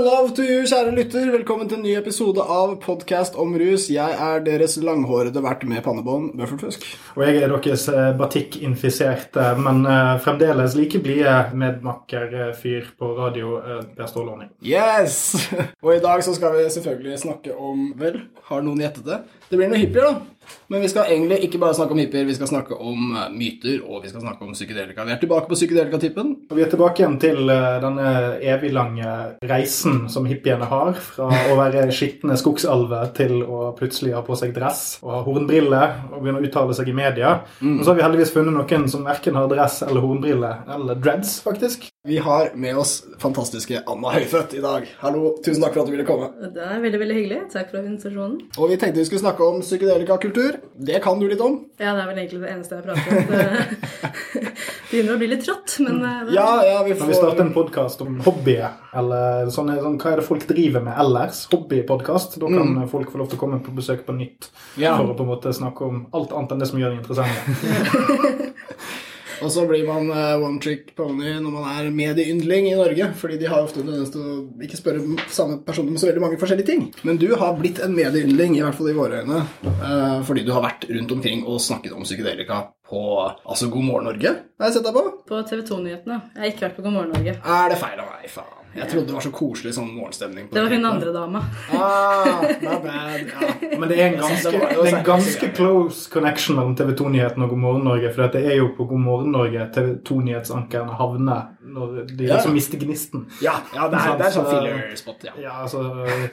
love to you, kjære lytter. Velkommen til en ny episode av podkast om rus. Jeg er deres langhårede vert med pannebånd, Bøffert Fusk. Og jeg er deres eh, batikkinfiserte, men eh, fremdeles like blide medmakker-fyr på radio, eh, Per Stålåning. Yes! Og i dag så skal vi selvfølgelig snakke om Vel, har noen gjettet det? Det blir noe hippier, da. Men vi skal egentlig ikke bare snakke om hippier, vi skal snakke om eh, myter, og vi skal snakke om psykedelika. Vi er tilbake på psykedelika-tippen. Og vi er tilbake igjen til denne denne eviglange reisen som hippiene har, fra å være skitne skogsalver til å plutselig ha på seg dress og ha hornbriller og begynne å uttale seg i media. Og så har vi heldigvis funnet noen som verken har dress eller hornbriller, eller dreads, faktisk. Vi har med oss fantastiske Anna Høyfødt i dag. Hallo, tusen takk for at du ville komme. Det er veldig veldig hyggelig. Takk for invitasjonen. Og vi tenkte vi skulle snakke om psykedelikakultur. Det kan du litt om. Ja, det er vel egentlig det eneste jeg prater om. Det begynner å bli litt trått, men eh, det, Ja, ja, vi Når vi starter en podkast om hobbyer, eller sånne, sånn, hva er det folk driver med ellers, hobbypodkast, da kan folk få lov til å komme på besøk på nytt Ja. for å på en måte snakke om alt annet enn det som gjør det interessante. Og så blir man eh, one trick pony når man er medieyndling i Norge. Fordi de har ofte tendens til å ikke spørre samme personer med så veldig mange forskjellige ting. Men du har blitt en medieyndling, i hvert fall i våre øyne, eh, fordi du har vært rundt omkring og snakket om psykedelika på altså God morgen Norge. Har jeg sett deg på? på TV 2-nyhetene. Jeg har ikke vært på God morgen Norge. Er det feil av meg? Faen. Jeg trodde det var så koselig sånn morgenstemning. på Det var hun andre dama. Ah, not bad. Ja. Men det er en ganske, er en ganske close connection mellom TV 2-nyhetene og God morgen Norge. For det er jo på God morgen Norge TV 2-nyhetsankerne havner når de Ja. liksom mister gnisten. Ja, ja, det er, det er sånn filler-spot, ja. Ja, altså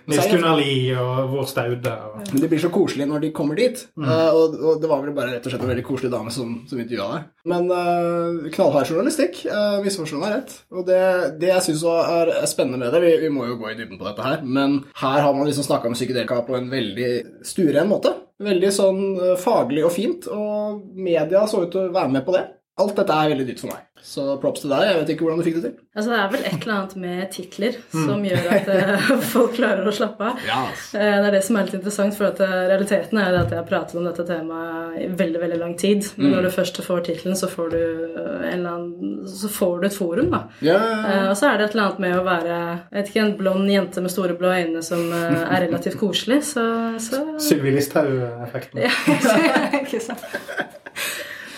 Nils Gunnar Lie og Vår Staude. Og, Men det blir så koselig når de kommer dit. Eh, og, og det var vel bare rett og slett en veldig koselig dame som, som intervjua deg. Men uh, knallhard journalistikk. Uh, Misforstå meg rett. Og det, det jeg syns er er spennende med det vi, vi må jo gå i dybden på dette her, men her har man liksom snakka om psykedelika på en veldig stueren måte. Veldig sånn eh, faglig og fint, og media så ut til å være med på det. Alt dette er veldig nytt for meg. Så props til deg. Jeg vet ikke hvordan du fikk det til. Altså, det er vel et eller annet med titler som gjør at eh, folk klarer å slappe av. Yes. Eh, Det er det som er litt interessant, for at eh, realiteten er at jeg har pratet om dette temaet i veldig veldig lang tid. Men når du først får tittelen, så, får du annen- så får du et forum. da. ja, Eh, Og så er det et eller annet med å være jeg vet ikke, en blond jente med store blå øyne som er relativt koselig, så, så Sylvi Listhaug-effekten. Ja, ikke sant.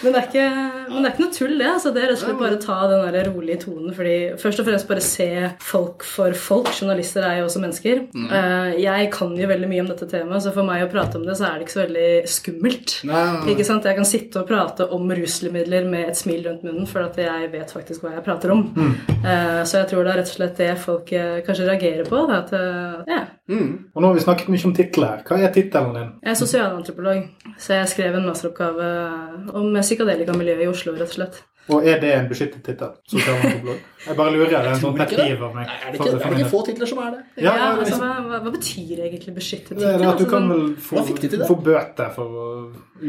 Men det, er ikke, men det er ikke noe tull, det. altså Det er rett og slett bare å ta den der rolige tonen. fordi Først og fremst bare se folk for folk. Journalister er jo også mennesker. Eh, jeg kan jo veldig mye om dette temaet, så for meg å prate om det, så er det ikke så veldig skummelt. Nei. Ikke sant? Jeg kan sitte og prate om rusmidler med et smil rundt munnen, for at jeg vet faktisk hva jeg prater om. Mm. så jeg tror det er rett og slett det folk eh, kanskje reagerer på. Det at, ja. ja. Og nå har vi snakket mye om titler. Hva er tittelen din? Jeg er sosialantropolog, så jeg skrev en masteroppgave om psykadelikamiljøet i Oslo, rett og slett. Og er det en beskyttet tittel? Jeg bare lurer. Det er en sånn det. av meg. Nei, er det ikke, er det ikke få titler som er det? Ja, Ja, ja, altså, hva, hva, betyr egentlig beskyttet Det er at du Altså, kan sånn- vel få, få bøter for å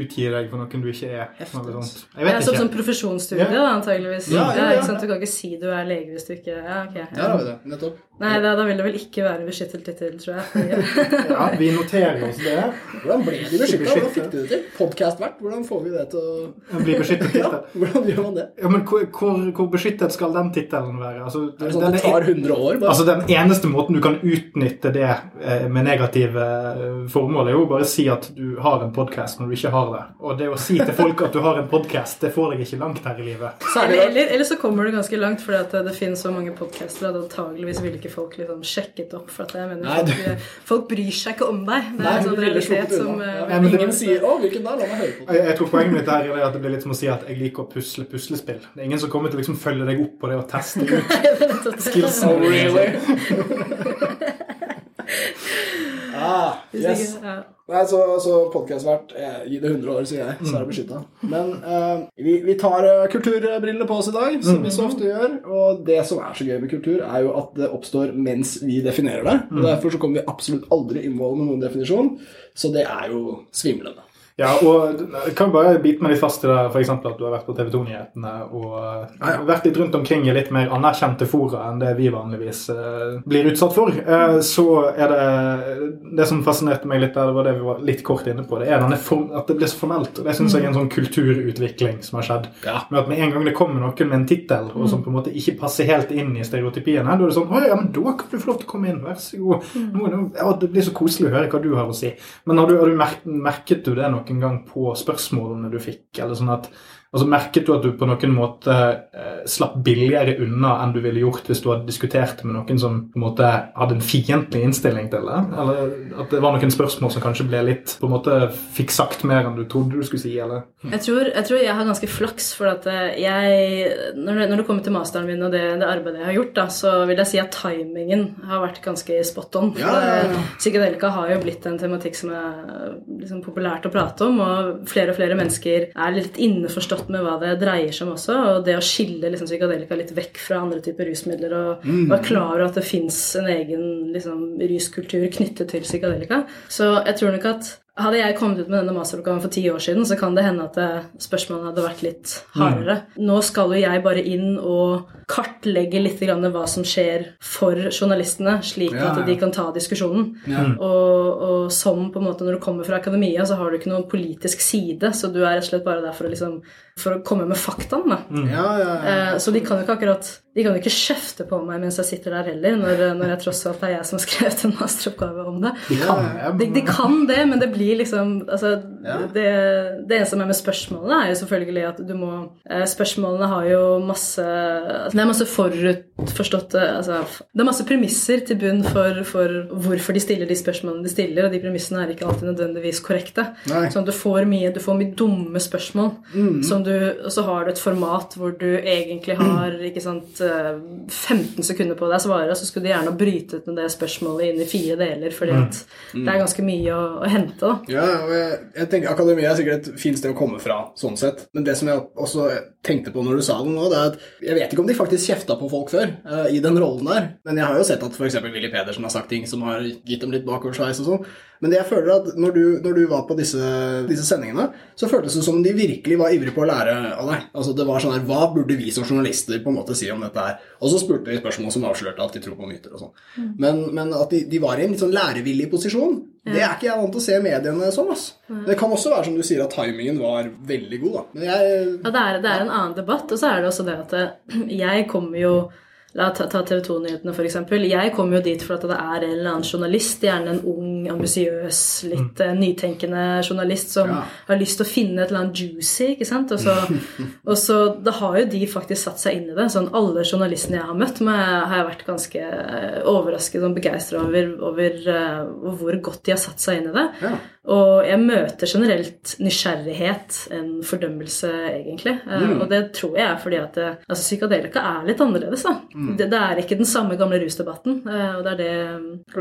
utgi deg for noen du ikke er. Noe altså. Jeg Ja, vet som, som ikke. profesjonsstudie, Ja. da, antageligvis. Ja, ja, ja. ikke sant? Du kan ikke si du er lege hvis du ikke Ja, ok. Ja, det er det. Nettopp. Nei, da, da vil det vel ikke være beskyttet tittel, tror jeg. Ja, vi noterer oss det. Hvordan blir de beskytta? Hvordan fikk du det til? Podcast-vert? Hvordan får vi det til å Bli beskyttet Ja, hvordan gjør man det? Ja, men hvor, hvor, hvor beskyttet skal den tittelen være? Altså, Er det sånn den at det tar 100 år? Bare? Altså Den eneste måten du kan utnytte det eh, med negative eh, formål, er jo bare å si at du har en podkast når du ikke har det. Og det å si til folk at du har en podkast, det får deg ikke langt her i livet. Særlig Eller, eller, eller så kommer du ganske langt, fordi det finnes så mange podcaster at antageligvis vil ikke folk liksom sjekket opp. For at jeg mener, Nei, du- folk, folk bryr seg ikke om deg. Det Nei, er en sånn realitet som eh, Ja, men det- sier 'Å, hvilken der, La meg høre på. Jeg, jeg tror poenget mitt her er at det blir litt som å si at jeg liker å pusle puslespill. Det er ingen som kommer til å liksom følge deg opp på det og teste ut skillsene. Oh, dine. really? ah, Hvis yes. ikke- ja. Nei, så, så podcast-vert eh, Gi det 100 år, sier jeg, så er det beskytta. Men eh, vi, vi tar uh, kulturbrillene på oss i dag, som vi så ofte gjør. Og det som er så gøy med kultur, er jo at det oppstår mens vi definerer det. Og Derfor så kommer vi absolutt aldri innmål med noen definisjon, så det er jo svimlende. Ja, og jeg kan bare bite meg litt fast i det, f.eks. at du har vært på TV 2-nyhetene og ja. vært litt rundt omkring i litt mer anerkjente fora enn det vi vanligvis uh, blir utsatt for. Uh, så er det Det som fascinerte meg litt der, det var det vi var litt kort inne på, det er denne form, at det blir så formelt. og Det syns jeg er en sånn kulturutvikling som har skjedd. Ja. Med at med en gang det kommer noen med en tittel og som på en måte ikke passer helt inn i stereotypiene, da er det sånn Å ja, men da kan du få lov til å komme inn, vær så god. Nå, nå, ja, det blir så koselig å høre hva du har å si. Men har du, har du merket, merket du det noen gang på spørsmålene du fikk? eller sånn at Altså, Merket du at du på noen måte eh, slapp billigere unna enn du ville gjort hvis du hadde diskutert med noen som på en måte hadde en fiendtlig innstilling til det? Eller at det var noen spørsmål som kanskje ble litt på en måte fikk sagt mer enn du trodde du skulle si? eller? Jeg tror jeg, tror jeg har ganske flaks, for at eh, jeg Når det, når det kommer til masteren min og det, det, arbeidet jeg har gjort, da, så vil jeg si at timingen har vært ganske spot on. Ja, ja, ja. Psykedelika har jo blitt en tematikk som er liksom, populært å prate om, og flere og flere mennesker er litt innforstått med hva det dreier seg om også. Og det å skille liksom, psykadelika litt vekk fra andre typer rusmidler og Mm. være klar over at det fins en egen liksom, ruskultur knyttet til psykadelika. Så jeg tror nok at hadde jeg kommet ut med denne masteroppgaven for ti år siden, så kan det hende at det, spørsmålene hadde vært litt hardere. Nå skal jo jeg bare inn og kartlegge litt grann hva som skjer for journalistene, slik Ja, at de kan ta diskusjonen. Ja. Og, og som på en måte når du kommer fra akademia, så har du ikke noen politisk side, så du er rett og slett bare der for å, liksom, for å komme med faktaen. da. Ja, ja, ja. Eh, Så de kan jo ikke akkurat De kan jo ikke kjefte på meg mens jeg sitter der heller, når, når jeg tross alt er jeg som har skrevet en masteroppgave om det. De kan det. De, de kan det, men det blir liksom altså, Ja. det, det eneste som er med spørsmålene, er jo selvfølgelig at du må eh, Spørsmålene har jo masse Det er masse forutforståtte altså, Det er masse premisser til bunn for, for hvorfor de stiller de spørsmålene de stiller, og de premissene er ikke alltid nødvendigvis korrekte. Nei. Sånn at du får mye, du får mye dumme spørsmål, som du, og så har du et format hvor du egentlig har ikke sant, eh, 15 sekunder på deg å svare, og så skulle du gjerne bryte ut med det spørsmålet inn i fire deler, fordi at det er ganske mye å, å hente. da. Ja, og jeg, jeg tenker Akademia er sikkert et fint sted å komme fra, sånn sett. Men det som jeg også tenkte på når du sa det nå, det er at jeg vet ikke om de faktisk kjefta på folk før uh, i den rollen der. Men jeg har jo sett at f.eks. Willy Pedersen har sagt ting som har gitt dem litt bakoversveis og sånn. Men det jeg føler at når du, når du var på disse, disse sendingene, så føltes det som de virkelig var ivrige på å lære av deg. Altså det var sånn her, Hva burde vi som journalister på en måte si om dette her? Og så spurte de spørsmål som avslørte at de tror på myter og sånn. Men, men at de, de var i en litt sånn lærevillig posisjon, det er ikke jeg vant til å se mediene som. ass. Det kan også være som du sier at timingen var veldig god. da. Men jeg, Ja, det er, det er en annen debatt, og så er det også det at eh, jeg kommer jo La ta, ta TV 2-nyhetene, f.eks. Jeg kommer jo dit for at det er en eller annen journalist, gjerne en ung, ambisiøs, litt mm. nytenkende journalist som Ja. har lyst til å finne et eller annet juicy, ikke sant? Og så, og så Da har jo de faktisk satt seg inn i det. Sånn alle journalistene jeg har møtt, med, har jeg vært ganske eh, overrasket og begeistra over, over uh, hvor godt de har satt seg inn i det. Ja. Og jeg møter generelt nysgjerrighet en fordømmelse, egentlig. Mm. Uh, Og det tror jeg er fordi at eh, altså, psykadelika er litt annerledes. da. Mm. Det, det er ikke den samme gamle rusdebatten. eh, Og det er det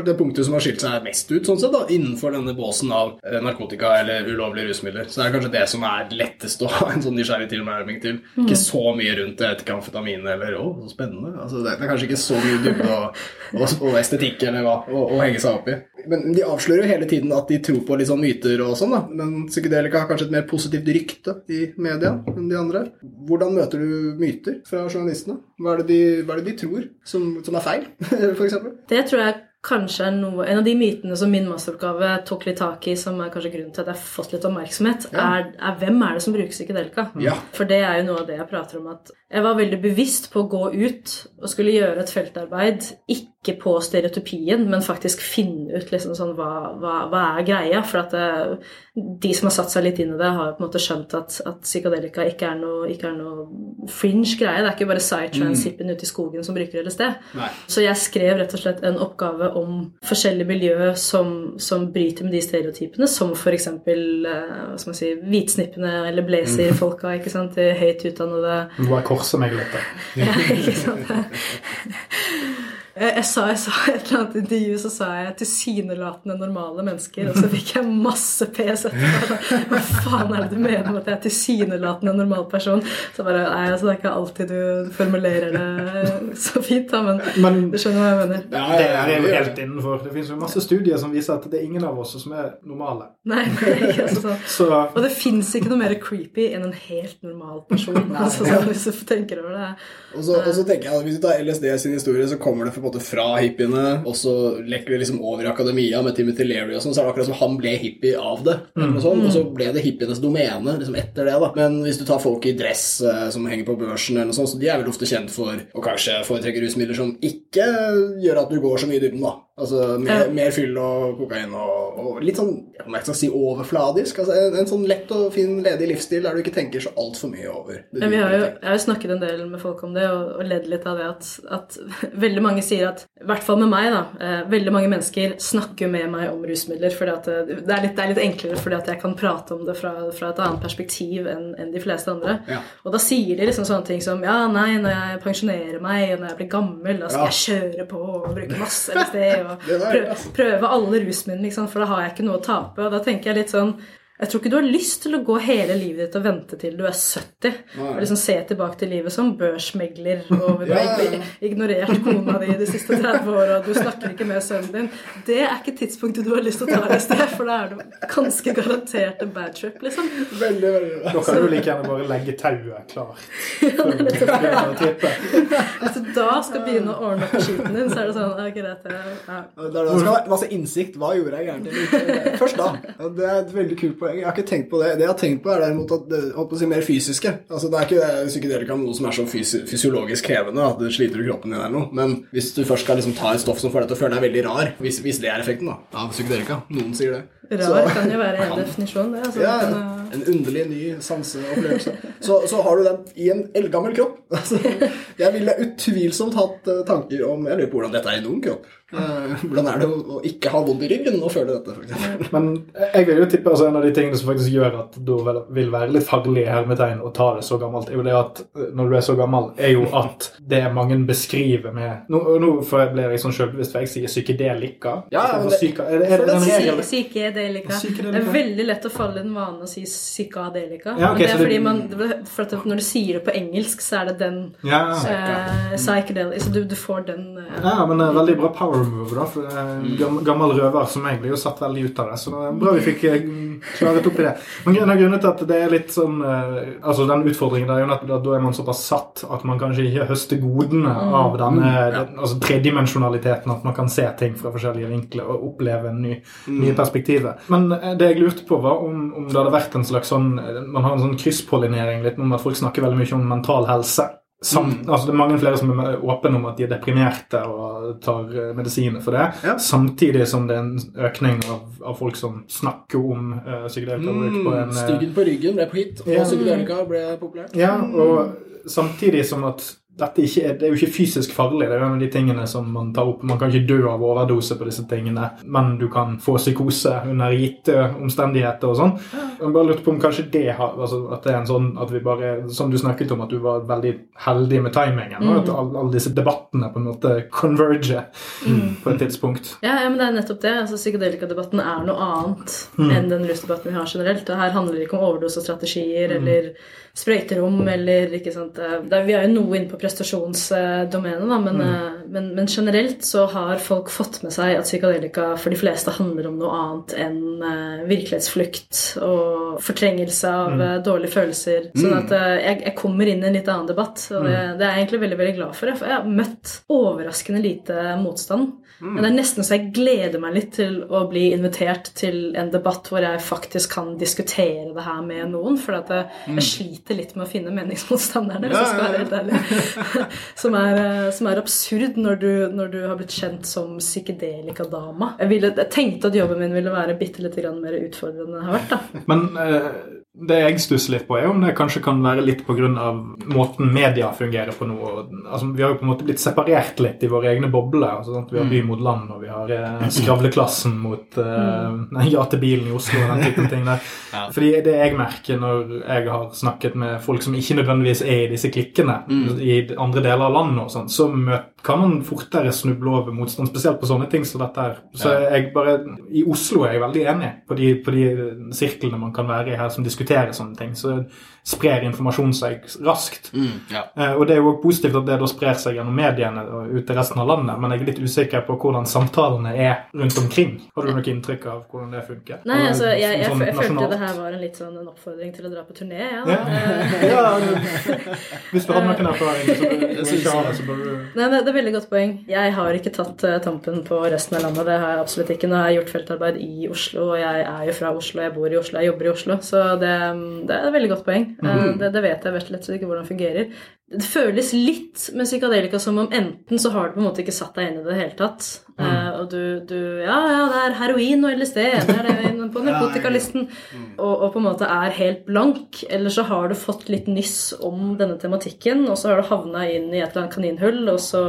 det punktet som har skilt seg mest ut sånn sett da, innenfor denne båsen av eh, narkotika eller ulovlige rusmidler. Så det er kanskje det som er lettest å ha en sånn nysgjerrig tilnærming til. Ikke så mye rundt ikke, eller å, så spennende. Altså, det, det er kanskje ikke så mye dybde og, og, og estetikk eller hva å, å henge seg opp i. Men de avslører jo hele tiden at de tror på litt sånn myter og sånn, da. Men psykedelika har kanskje et mer positivt rykte i media enn de andre. Hvordan møter du myter fra journalistene? Hva er det de, hva er det de tror som, som er feil, for eksempel? Det tror jeg kanskje er noe En av de mytene som min masteroppgave tok litt tak i, som er kanskje grunnen til at jeg har fått litt oppmerksomhet, Ja. er, er hvem er det som bruker psykedelika? Ja. For det er jo noe av det jeg prater om. At jeg var veldig bevisst på å gå ut og skulle gjøre et feltarbeid, ikke på stereotypien, men faktisk finne ut liksom sånn hva, hva, hva er greia. For at det, de som har satt seg litt inn i det, har jo på en måte skjønt at, at psykadelika ikke er noe, ikke er noe fringe greie. Det er ikke bare psytrans-hippien mm. ute i skogen som bruker LSD. Nei. Så jeg skrev rett og slett en oppgave om forskjellige miljø som, som bryter med de stereotypene, som f.eks. Eh, hva skal man si, hvitsnippene eller blazer-folka, ikke sant, de høyt utdannede Nå er korset meg litt. da. ja, ikke sant? Jeg, jeg, sa, jeg sa et eller annet intervju så sa jeg tilsynelatende normale mennesker, og så fikk jeg masse PS etterpå. Hva faen er det du mener med at jeg er tilsynelatende en normal person? Så bare, nei, altså Det er ikke alltid du formulerer det så fint, da, men, Men du skjønner hva jeg mener. Ja, det er jo helt innenfor. Det finnes jo masse studier som viser at det er ingen av oss som er normale. Nei, det er ikke sånn. Så Og det fins ikke noe mer creepy enn en helt normal person. altså, sånn, hvis du tenker over det. Og så, og så tenker jeg Hvis du tar LSD sin historie, så kommer det på en måte fra hippiene, og så lekker vi liksom over i akademia med Timothy Leary og sånn, så er det akkurat som han ble hippie av det. eller noe sånt, Og så ble det hippienes domene liksom etter det. da. Men hvis du tar folk i dress eh, som henger på børsen, eller noe sånt, så de er vel ofte kjent for å kanskje foretrekke rusmidler som ikke gjør at du går så mye i dybden, da. Altså mer, Ja. mer fyll og kokain og, og litt sånn jeg må ikke si overfladisk. altså En, en sånn lett og fin, ledig livsstil der du ikke tenker så altfor mye over. det Men vi har jo, jeg har jo snakket en del med folk om det og, og ledd litt av det at, at veldig mange sier at I hvert fall med meg, da. Eh, veldig mange mennesker snakker med meg om rusmidler. fordi at eh, det er litt, det er litt enklere fordi at jeg kan prate om det fra, fra et annet perspektiv enn en de fleste andre. Ja. Og da sier de liksom sånne ting som Ja, nei, når jeg pensjonerer meg, og når jeg blir gammel, da skal Ja. jeg kjøre på og bruke masse LSD og Prøve, prøve alle rusmidlene, liksom, for da har jeg ikke noe å tape. Og da tenker jeg litt sånn jeg tror ikke du har lyst til å gå hele livet ditt og vente til du er 70 Nei. og liksom se tilbake til livet som børsmegler og du har Ja, ja, ja. ignorert kona di de siste 30 åra og du snakker ikke med sønnen din. Det er ikke tidspunktet du har lyst til å ta et sted, for da er du ganske garantert en bad trip, liksom. Veldig, veldig bra. da kan du like gjerne bare legge tauet klart. du begynner å trippe. Hvis du da skal begynne å ordne opp skiten din, så er det sånn ja, greit, ja. Det er da skal være masse innsikt. Hva gjorde jeg gærent? Først da. Det er et veldig kult poeng. Jeg har ikke tenkt på det. Det jeg har tenkt på, er derimot at det holdt på å si mer fysiske. Altså, Det er ikke psykedelika noe som er så fysi fysiologisk krevende at det sliter ut kroppen din eller noe. Men hvis du først skal liksom ta et stoff som får deg til å føle deg veldig rar, hvis, hvis det er effekten da, av psykedelika Noen sier det. Rar Så- kan jo være en definisjon, det. Altså, Ja, kan, uh, en underlig ny sanseopplevelse. Så, så har du den i en eldgammel kropp. Altså, jeg ville utvilsomt hatt eh, tanker om Jeg lurer på hvordan dette er i noen kropp. Eh, hvordan er det å, ikke ha vondt i ryggen og føle dette, f.eks.? Men jeg vil jo tippe altså, en av de tingene som faktisk gjør at du vil være litt farlig i hermetegn å ta det så gammelt, er jo det at eh, når du er så gammel, er jo at det mange beskriver med Nå, nå blir jeg sånn selvbevisst, for jeg sier psykedelika. Ja, istedenfor men det- psyka. Er, det- er det det, det, Psykedelika. Psykedelika. Det er veldig lett å falle i den vanen å si psykadelika. Ja, okay, men det er det- fordi man, for at når du sier det på engelsk, så er det den Ja, uh, psychedelic. Så du, du får den uh, ja, men uh, veldig bra power move, da. For uh, gammel røver som jeg blir jo satt veldig ut av det. Så det er bra vi fikk klaret opp i det. Men en av grunnene til at det er litt sånn Altså den utfordringen der er jo at da er man såpass satt at man kanskje ikke høster godene av denne den, altså tredimensjonaliteten. At man kan se ting fra forskjellige vinkler og oppleve en ny, nye perspektiver. Men eh, det jeg lurte på, var om, om det hadde vært en slags sånn eh, Man har en sånn krysspollinering litt om at folk snakker veldig mye om mental helse. Samt, altså det er mange flere som er åpne om at de er deprimerte og tar eh, medisiner for det. Ja. Samtidig som det er en økning av, av folk som snakker om uh, psykedelikabruk på en eh, Styggen på ryggen ble på hit, og Ja. psykedelika ble populært. Ja, og samtidig som at dette ikke er, det er jo ikke fysisk farlig. Det er jo en av de tingene som man tar opp. Man kan ikke dø av overdose på disse tingene, men du kan få psykose under gitte omstendigheter og sånn. Jeg bare lurte på om kanskje det har altså At det er en sånn at vi bare Som du snakket om, at du var veldig heldig med timingen. Og at alle, all disse debattene på en måte converger på et tidspunkt. Ja, ja, men det er nettopp det. altså Psykedelikadebatten er noe annet Mm. enn den rusdebatten vi har generelt. Og her handler det ikke om Mm. overdosestrategier eller sprøyterom eller ikke sant. Det er, vi er jo noe inne på prestasjonsdomenet, da, men, Mm. eh, men, men generelt så har folk fått med seg at psykadelika for de fleste handler om noe annet enn eh, virkelighetsflukt og fortrengelse av Mm. eh, dårlige følelser. Sånn at eh, jeg, jeg kommer inn i en litt annen debatt, og det, Mm. det er jeg egentlig veldig veldig glad for. For jeg har møtt overraskende lite motstand. Mm. Men det er nesten så jeg gleder meg litt til å bli invitert til en debatt hvor jeg faktisk kan diskutere det her med noen. For jeg, jeg sliter litt med å finne meningsmotstanderne, være helt ærlig. som, er, eh, som er absurd når du, når du har blitt kjent som psykedelikadama. Jeg, ville- jeg tenkte at jobben min ville være bitte litt mer utfordrende enn det har vært. da. Men eh, det jeg stusser litt på, er om det kanskje kan være litt pga. måten media fungerer på nå. Altså, vi har jo på en måte blitt separert litt i våre egne bobler. Altså? Vi har By mot land, og vi har eh, Skravleklassen mot eh, Ja til bilen i Oslo og den typen ting der. Fordi det jeg merker når jeg har snakket med folk som ikke nødvendigvis er i disse klikkene, i andre deler av landet, og sånn, så møter kan man fortere snuble over motstand, spesielt på sånne ting som dette her. Så jeg bare, I Oslo er jeg veldig enig på de, på de sirklene man kan være i her som diskuterer sånne ting. Så sprer informasjon seg raskt. ja. Eh, Og det er jo også positivt at det da sprer seg gjennom mediene og ut til resten av landet, men jeg er litt usikker på hvordan samtalene er rundt omkring. Har du noe inntrykk av hvordan det funker? Nei, altså, jeg, jeg, Sånn jeg, følte det her var en litt sånn en oppfordring til å dra på turné. Ja, Ja. Eh, ja, hvis du hadde noen erfaringer så bør du ikke ha så bør du Nei, det, det er veldig godt poeng. Jeg har ikke tatt eh, tampen på resten av landet. Det har jeg absolutt ikke. Nå har jeg gjort feltarbeid i Oslo, og jeg er jo fra Oslo, jeg bor i Oslo, jeg jobber i Oslo. Så det, det er et veldig godt poeng. Mm. Det, det vet jeg vet lett ikke hvordan det fungerer. Det føles litt med psykadelika som om enten så har du på en måte ikke satt deg inn i det i det hele tatt, mm. og du, du Ja, ja, det er heroin og LSD, det er det på narkotikalisten, og, og på en måte er helt blank, eller så har du fått litt nyss om denne tematikken, og så har du havna inn i et eller annet kaninhull, og så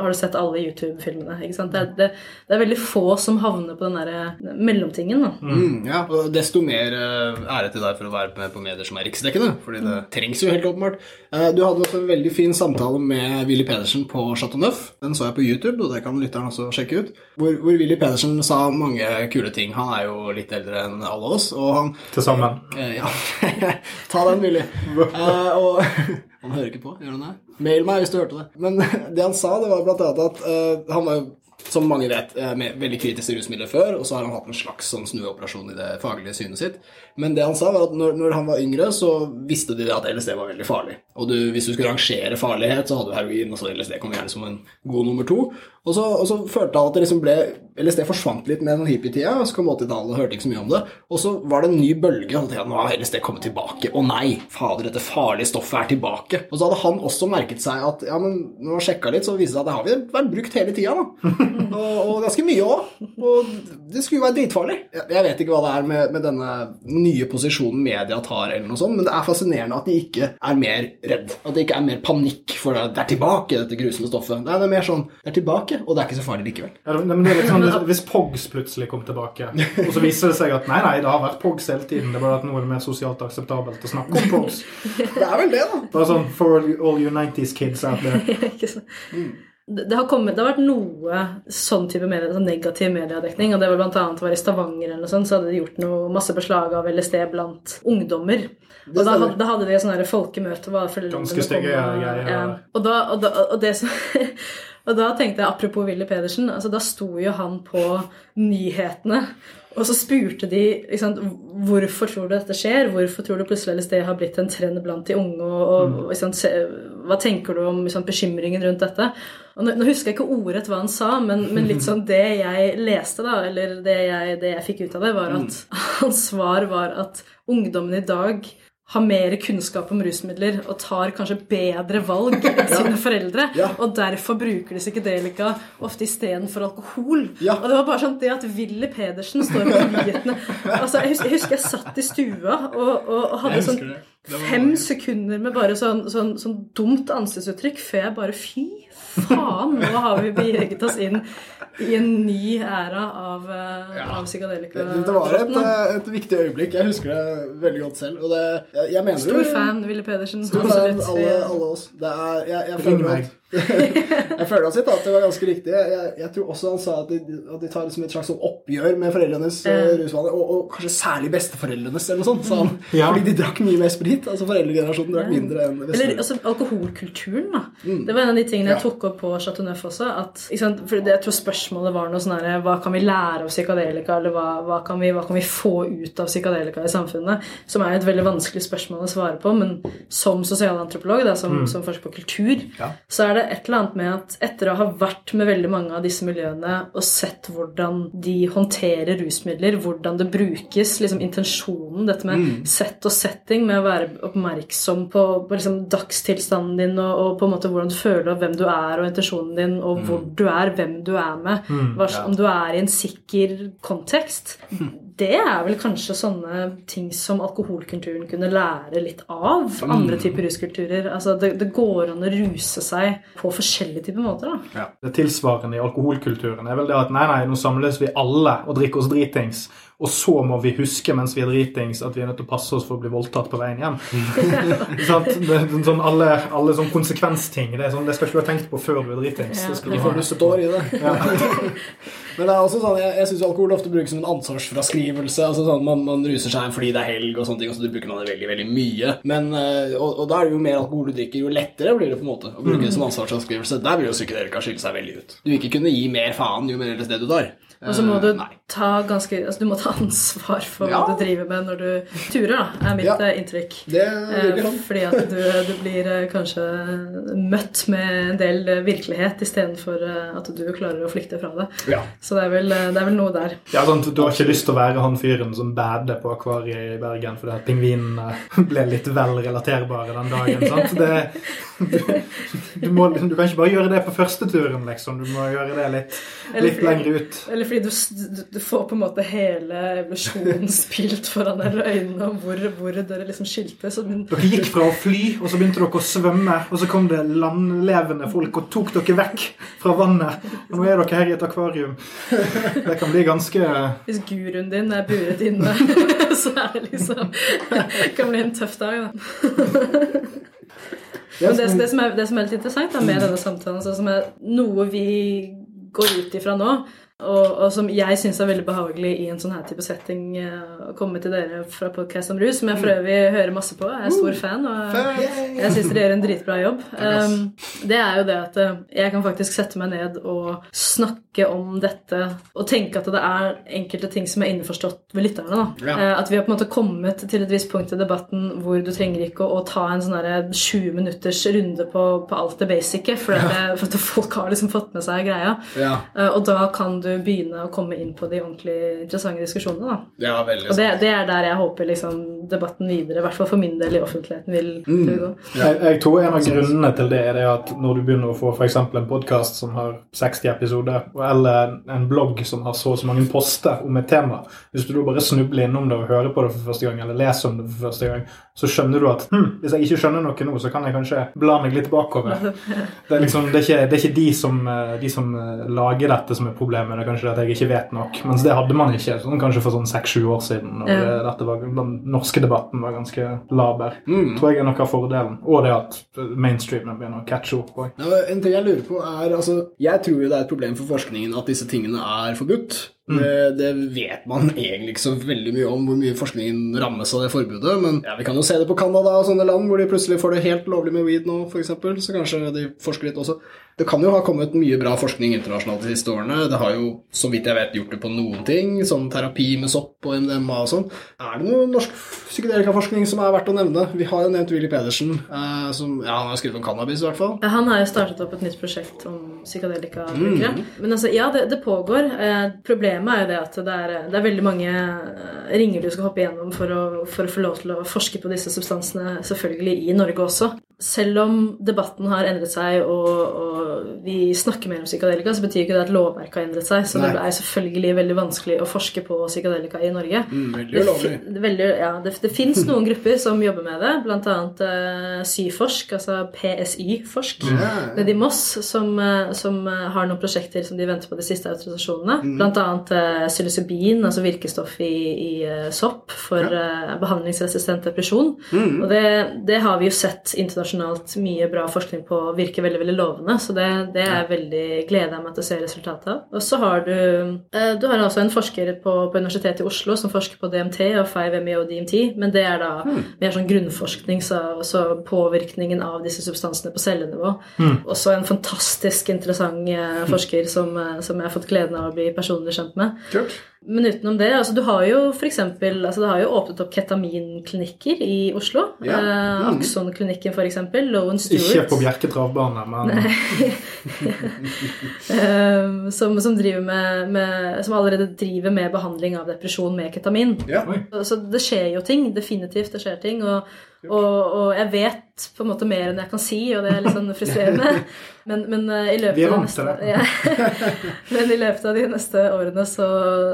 har du sett alle YouTube-filmene. ikke sant? Det, er- det, det er veldig få som havner på den derre mellomtingen. da. Mm, ja, og desto mer eh, ære til deg for å være med på medier som er riksdekkende, fordi det trengs jo helt åpenbart. Eh, Du hadde også en veldig fin samtale med Willy Pedersen på Chateau Neuf. Den så jeg på YouTube, og det kan lytteren også sjekke ut. Hvor, hvor Willy Pedersen sa mange kule ting. Han er jo litt eldre enn alle oss, og han til sammen. Eh, ja. Ta den, Willy. Eh, og han hører ikke på, gjør han det? Mail meg hvis du hørte det. Men det han sa, det var blant annet at eh, han var jo, som mange vet, eh, med, veldig kritisk til rusmidler før, og så har han hatt en slags sånn snuoperasjon i det faglige synet sitt. Men det han sa, var at når, når han var yngre, så visste de at LSD var veldig farlig. Og du, hvis du skulle rangere farlighet, så hadde du heroin, og så LSD kom gjerne som en god nummer to. Og så, og så følte han at det liksom ble LSD forsvant litt med den hippietida, og så kom 80-tallet og hørte ikke så mye om det. Og så var det en ny bølge, og tenkte, nå har LSD kommet tilbake. Å nei, fader, dette farlige stoffet er tilbake. Og så hadde han også merket seg at ja, men når han sjekka litt, så viste det seg at det har vi vært brukt hele tida, da. og, og ganske mye òg. Og det skulle jo være dritfarlig. Jeg, jeg vet ikke hva det er med, med denne nye posisjonen media tar, eller noe sånt, men det er fascinerende at de ikke er mer redd. At det ikke er mer panikk for det. Det er tilbake, dette grusomme stoffet. Nei, det er mer sånn Det er tilbake, og det er ikke så farlig likevel. Ja, det- men det er litt sånn, hvis, Pogs plutselig kom tilbake, og så viser det seg at nei, nei, det har vært Pogs hele tiden, det er bare at nå er det mer sosialt akseptabelt å snakke om Pogs. Det er vel det, da. Bare sånn for all you 90s kids out there. Ikke sant? Det, det, har kommet, det har vært noe sånn type medie, sånn negativ mediedekning. og det var blant annet var I Stavanger eller noe sånt, så hadde de gjort noe, masse beslag av LSD blant ungdommer. Og da, da hadde de et sånn her folkemøte. Ganske stygge greier, Ja. ja. Og, da, og, da, og, det som, og da tenkte jeg, apropos Willy Pedersen, altså da sto jo han på nyhetene. Og så spurte de liksom, hvorfor tror du dette skjer, hvorfor tror du plutselig det har blitt en trend blant de unge, og, og liksom, se, hva tenker du om liksom, bekymringen rundt dette? Og nå, nå husker jeg ikke ordrett hva han sa, men, men litt sånn det jeg leste, da, eller det jeg, det jeg fikk ut av det, var at hans svar var at ungdommen i dag har mer kunnskap om rusmidler og tar kanskje bedre valg enn sine foreldre. Ja. Og derfor bruker de psykedelika ofte istedenfor alkohol. Ja. Og det var bare sånn det at Willy Pedersen står på nyhetene altså, jeg, husker, jeg husker jeg satt i stua og, og, og hadde sånn det. Det fem sekunder med bare sånn, sånn, sånn dumt ansiktsuttrykk før jeg bare Fy faen, nå har vi beveget oss inn i en ny æra av, ja. av psykadelika. Det, det var et, eh, et viktig øyeblikk. Jeg husker det veldig godt selv. Og det, jeg, jeg mener Stor jo- fan, Willy Pedersen. Stor fan, alle, alle oss. Det er, jeg, jeg Ring føler meg. at jeg føler at det var ganske riktig. Jeg, jeg, tror også han sa at de, at de tar liksom et slags sånn oppgjør med foreldrenes uh, rusvaner, og, og kanskje særlig besteforeldrenes, eller noe sånt, sa han. Ja. Fordi de drakk mye mer sprit. Altså foreldregenerasjonen drakk mindre enn Eller altså, alkoholkulturen, da. Det var en av de tingene jeg tok opp på Chateau Neuf også. At, ikke sant? For det, jeg tror spørsmålet var noe sånn herre Hva kan vi lære av psykadelika, eller hva, hva, kan vi, hva kan vi få ut av psykadelika i samfunnet? Som er et veldig vanskelig spørsmål å svare på, men som sosialantropolog, da, som, som forsker på kultur, Ja. så er det et eller annet med at etter å ha vært med veldig mange av disse miljøene og sett hvordan de håndterer rusmidler, hvordan det brukes, liksom intensjonen, dette med sett og setting, med å være oppmerksom på, på liksom dagstilstanden din og, og på en måte hvordan du føler og hvem du er og intensjonen din, og hvor du er, hvem du er med, hva, om du er i en sikker kontekst. Det er vel kanskje sånne ting som alkoholkulturen kunne lære litt av. Andre typer ruskulturer. Altså det, det går an å ruse seg på forskjellige typer måter. da. Det tilsvarende i alkoholkulturen er vel det at nei, nei, nå samles vi alle og drikker oss dritings. Og så må vi huske mens vi er dritings at vi er nødt til å passe oss for å bli voldtatt på veien hjem. sånn, sånn alle, alle sånn konsekvensting. Det, er sånn, det skal ikke du ha tenkt på før du er dritings. Ja. Det du får du står i det. Men det er også sånn, jeg, jeg syns alkohol ofte brukes som en ansvarsfraskrivelse. altså sånn, man, man ruser seg fordi det er helg, og sånne ting, og så bruker man det veldig veldig mye. Men, eh, og, og da er det jo mer alkohol du drikker, jo lettere blir det på en måte å bruke det som ansvarsfraskrivelse. Der vil jo psykedelika skille seg veldig ut. Du vil ikke kunne gi mer faen jo mer LSD du tar. Og så må du Eh, nei. ta ganske Altså du må ta ansvar for Ja. hva du driver med når du turer, da, er mitt Ja. eh, inntrykk. Det Eh, sånn. Fordi at du, du blir eh, kanskje møtt med en del eh, virkelighet istedenfor eh, at du klarer å flykte fra det. Ja. Så det er vel, eh, det er vel noe der. Ja, sant? Du har ikke lyst til å være han fyren som bader på akvariet i Bergen fordi at pingvinene ble litt vel relaterbare den dagen. sant? Det, du, du, må, du kan ikke bare gjøre det på første turen, liksom. Du må gjøre det litt, litt lenger ut. Eller fordi du, du, du får på en måte hele evolusjonen spilt foran dere øynene om hvor, hvor dere liksom skilte. Så Dere gikk fra å fly, og så begynte dere å svømme, og så kom det landlevende folk og tok dere vekk fra vannet. Og nå er dere her i et akvarium. Det kan bli ganske hvis guruen din er buret inne, så er det liksom Det kan bli en tøff dag, da. Men det, det, som er, det som er litt interessant da, med denne samtalen, så som er noe vi går ut ifra nå, og, og som jeg syns er veldig behagelig i en sånn her type setting eh, å komme til dere fra Podcast om rus, som jeg for øvrig hører masse på. Jeg er stor fan, og jeg syns dere gjør en dritbra jobb. Um, det er jo det at eh, jeg kan faktisk sette meg ned og snakke om dette og tenke at det er enkelte ting som er innforstått ved lytterne. da. Ja. Eh, At vi har på en måte kommet til et visst punkt i debatten hvor du trenger ikke å, å ta en sånn derre 20 minutters runde på, på alt det basice, for, ja. for at folk har liksom fått med seg greia. Ja. Og da kan du begynne å komme inn på de ordentlig interessante diskusjonene. da. ja, veldig Og det, det er der jeg håper liksom debatten videre, i hvert fall for min del i offentligheten, vil, vil gå. Jeg, jeg tror en av grunnene til det er det at når du begynner å få eksempel en podkast som har 60 episoder, eller en blogg som har så og så mange poster om et tema Hvis du da bare snubler innom det og hører på det for første gang, eller leser om det for første gang, så skjønner du at hm, hvis jeg ikke skjønner noe nå, så kan jeg kanskje bla meg litt bakover. Det er liksom, det er ikke, det er ikke de, som, eh, de som eh, lager dette som er problemet, det er kanskje det at jeg ikke vet nok. Mens det hadde man ikke sånn kanskje for sånn seks-sju år siden. når Ja. dette var, Den norske debatten var ganske laber. Mm. tror jeg er noe av fordelen. Og det at mainstreamen begynner å catche opp. også. Ja, en ting jeg lurer på er, altså, Jeg tror jo det er et problem for forskningen at disse tingene er forbudt. Det, det vet man egentlig ikke så veldig mye om hvor mye forskningen rammes av det forbudet. Men ja, vi kan jo se det på Canada og sånne land hvor de plutselig får det helt lovlig med weed nå, f.eks. Så kanskje de forsker litt også. Det kan jo ha kommet mye bra forskning internasjonalt de siste årene. Det har jo, så vidt jeg vet, gjort det på noen ting, som terapi med sopp og MDMA og sånn. Er det noe norsk psykedelikaforskning som er verdt å nevne? Vi har jo nevnt Willy Pedersen, eh, som ja, han har skrevet om cannabis i hvert fall. Han har jo startet opp et nytt prosjekt om psykadelikabrukere. Men altså, ja, det, det pågår. Eh, problemet er jo det at det er, det er veldig mange eh, ringer du skal hoppe gjennom for å, for å få lov til å forske på disse substansene, selvfølgelig i Norge også. Selv om debatten har endret seg og, og vi snakker mer om psykadelika, så betyr ikke det at lovverket har endret seg. Så Nei. det er selvfølgelig veldig vanskelig å forske på psykadelika i Norge. Mm, veldig ulovlig. det, veldig, ja, det, det fins noen grupper som jobber med det, bl.a. Uh, Syforsk, altså PSY-forsk, yeah. nede i Moss, som, uh, som uh, har noen prosjekter som de venter på de siste autorisasjonene. Mm. Bl.a. Uh, psilocybin, altså virkestoff i, i uh, sopp for eh, behandlingsresistent depresjon. Mm. Og det, det har vi jo sett internasjonalt mye bra forskning på virker veldig veldig lovende, så det, det er veldig gleder jeg meg til å se resultatet av. Og så har du eh, Du har altså en forsker på, på Universitetet i Oslo som forsker på DMT og 5-MeO-DMT, men det er da mer sånn grunnforskning, så, så påvirkningen av disse substansene på cellenivå. Også en fantastisk interessant eh, forsker som, eh, som jeg har fått gleden av å bli personlig kjent med. Kult. Men utenom det, altså du har jo eksempel, altså det har jo åpnet opp ketaminklinikker i Oslo. Ja. Eh, Mm. Axon-klinikken for eksempel, Lowen Stewart. Ikke på Bjerke travbane, men eh, som, som, driver med, med, som allerede driver med behandling av depresjon med ketamin. Ja. Så- Så det skjer jo ting. Definitivt det skjer ting. Og, og, og jeg vet på en måte mer enn jeg kan si, og det er litt sånn frustrerende. Men, men eh, i løpet neste, ja. men i løpet av de neste årene så,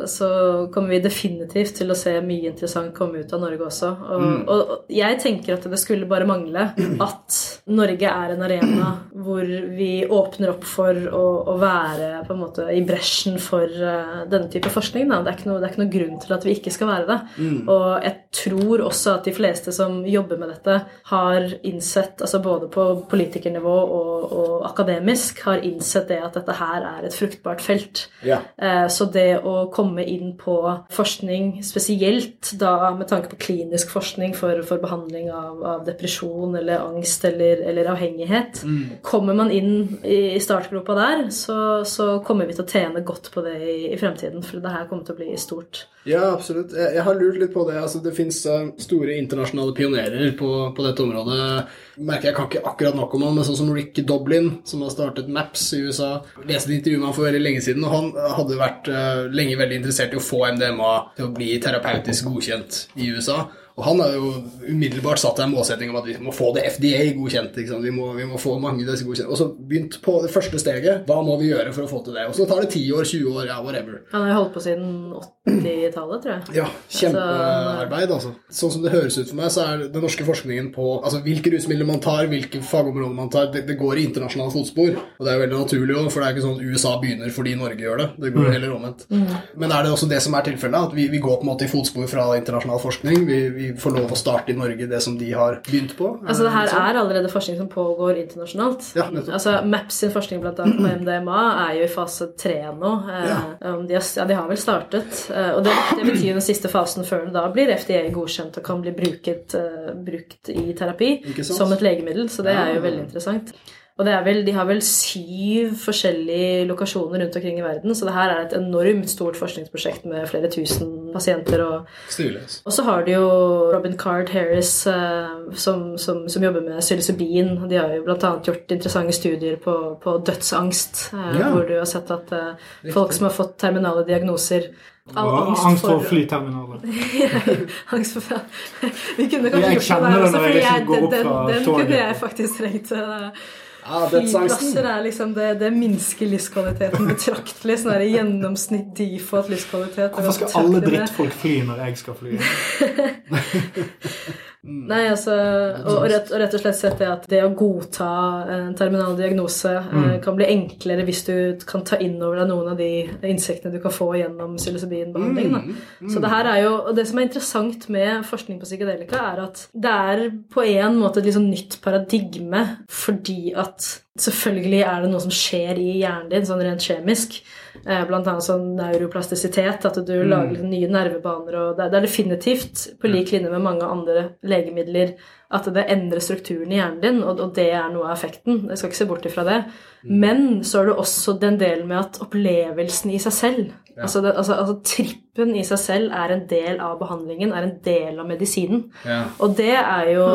så kommer vi definitivt til å se mye interessant komme ut av Norge også. Og, Mm. og, jeg tenker at det skulle bare mangle at Norge er en arena hvor vi åpner opp for å, å være på en måte i bresjen for uh, denne type forskning. Det, er noe, det, er ikke noe, grunn til at vi ikke skal være det. Mm. Og jeg tror også at de fleste som jobber med dette, har innsett, altså både på politikernivå og, og akademisk, har innsett det at dette her er et fruktbart felt. Ja. Uh, så det å komme inn på forskning, spesielt da med tanke på klinisk forskning for, for behandling av, av, depresjon eller angst eller, eller avhengighet mm. Kommer man inn i startgropa der, så, så, kommer vi til å tjene godt på det i, i, fremtiden. For det her kommer til å bli stort. Ja, absolutt. Jeg, jeg har lurt litt på det. Altså, det fins uh, store internasjonale pionerer på, på, dette området. Merker Jeg kan ikke akkurat nok om han, men sånn som Rick Doblin, som har startet Maps i USA. Leste et intervju med han for veldig lenge siden, og han hadde vært uh, lenge veldig interessert i å få MDMA til å bli terapeutisk godkjent i USA. Og han har jo umiddelbart satt en målsetting om at vi må få det FDA godkjent. Vi må, vi, må, få mange av disse godkjent. Og så begynt på det første steget. Hva må vi gjøre for å få til det? Og så tar det 10 år, 20 år, ja, whatever. Han har jo holdt på siden 80-tallet, tror jeg. Ja, kjempearbeid, altså. Sånn som det høres ut for meg, så er den norske forskningen på altså, hvilke rusmidler man tar, hvilke fagområder man tar, det, det går i internasjonale fotspor. Og det er jo veldig naturlig òg, for det er ikke sånn at USA begynner fordi Norge gjør det. Det går mm. heller omvendt. Mm. Men er det også det som er tilfellet? At vi, vi, går på en måte i fotspor fra internasjonal forskning? Vi, vi får lov å starte i Norge det som de har begynt på? Altså det her er allerede forskning som pågår internasjonalt. Ja, altså MAPS sin forskning blant annet på MDMA er jo i fase tre nå. Eh, ja. De, har, ja, de har vel startet. Eh, og det, det betyr den siste fasen før det da blir FDA godkjent og kan bli bruket, brukt i terapi som et legemiddel. Så det er jo veldig interessant. Og vel, de har vel syv forskjellige lokasjoner rundt omkring i verden, så det her er et enormt stort forskningsprosjekt med flere tusen pasienter. Og, og så har de jo Robin Card Harris uh, som, som, som, jobber med psilocybin. De har jo bl.a. gjort interessante studier på, på dødsangst, uh, ja. hvor du har sett at uh, folk som har fått terminale diagnoser All angst, angst for, for flyterminaler. angst for Vi kunne kanskje gjort det der også, for jeg, den, den, den kunne jeg faktisk trengt. Flyplasser er liksom det, det minsker livskvaliteten betraktelig. Sånn der gjennomsnitt default livskvalitet. Hvorfor skal alle drittfolk fly når jeg skal fly? Mm. Nei, altså, og, og, rett, og, rett, og slett sett det at det å godta en terminal diagnose eh, mm. kan bli enklere hvis du kan ta inn over deg noen av de insektene du kan få gjennom psilocybinbehandling. Mm. Mm. Så det her er jo, og det som er interessant med forskning på psykedelika, er at det er på en måte et liksom nytt paradigme fordi at selvfølgelig er det noe som skjer i hjernen din, sånn rent kjemisk. Eh, blant annet sånn neuroplastisitet, at du mm. lager nye nervebaner. og Det er definitivt på lik linje med mange andre legemidler at det endrer strukturen i hjernen din, og det er noe av effekten. Jeg skal ikke se bort ifra det. Mm. Men så er det også den delen med at opplevelsen i seg selv ja. altså, det, altså, altså, trippen i seg selv er en del av behandlingen, er en del av medisinen. Ja. Og det er jo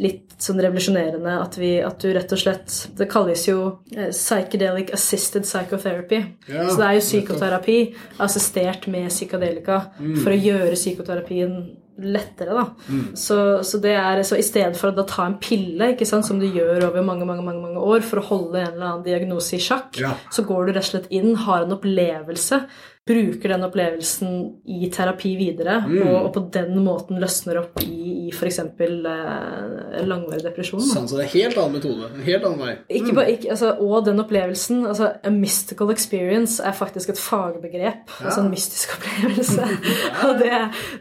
litt sånn revolusjonerende at, vi, at du rett og slett Det kalles jo eh, psychedelic assisted psychotherapy. Ja, så det er jo psykoterapi assistert med psykadelika mm. for å gjøre psykoterapien lettere, da. Mm. Så, så, det er, så i stedet for å ta en pille, ikke sant, som du gjør over mange mange, mange, mange år for å holde en eller annen diagnose i sjakk, ja. så går du rett og slett inn, har en opplevelse bruker den opplevelsen i terapi videre, mm. og, og, på den måten løsner opp i, i f.eks. Eh, langvarig depresjon. Sånn, så det er helt annen metode. En helt annen vei. Ikke mm. bare, ikke, altså, og den opplevelsen altså, A mystical experience er faktisk et fagbegrep. Ja. Altså en mystisk opplevelse. og det,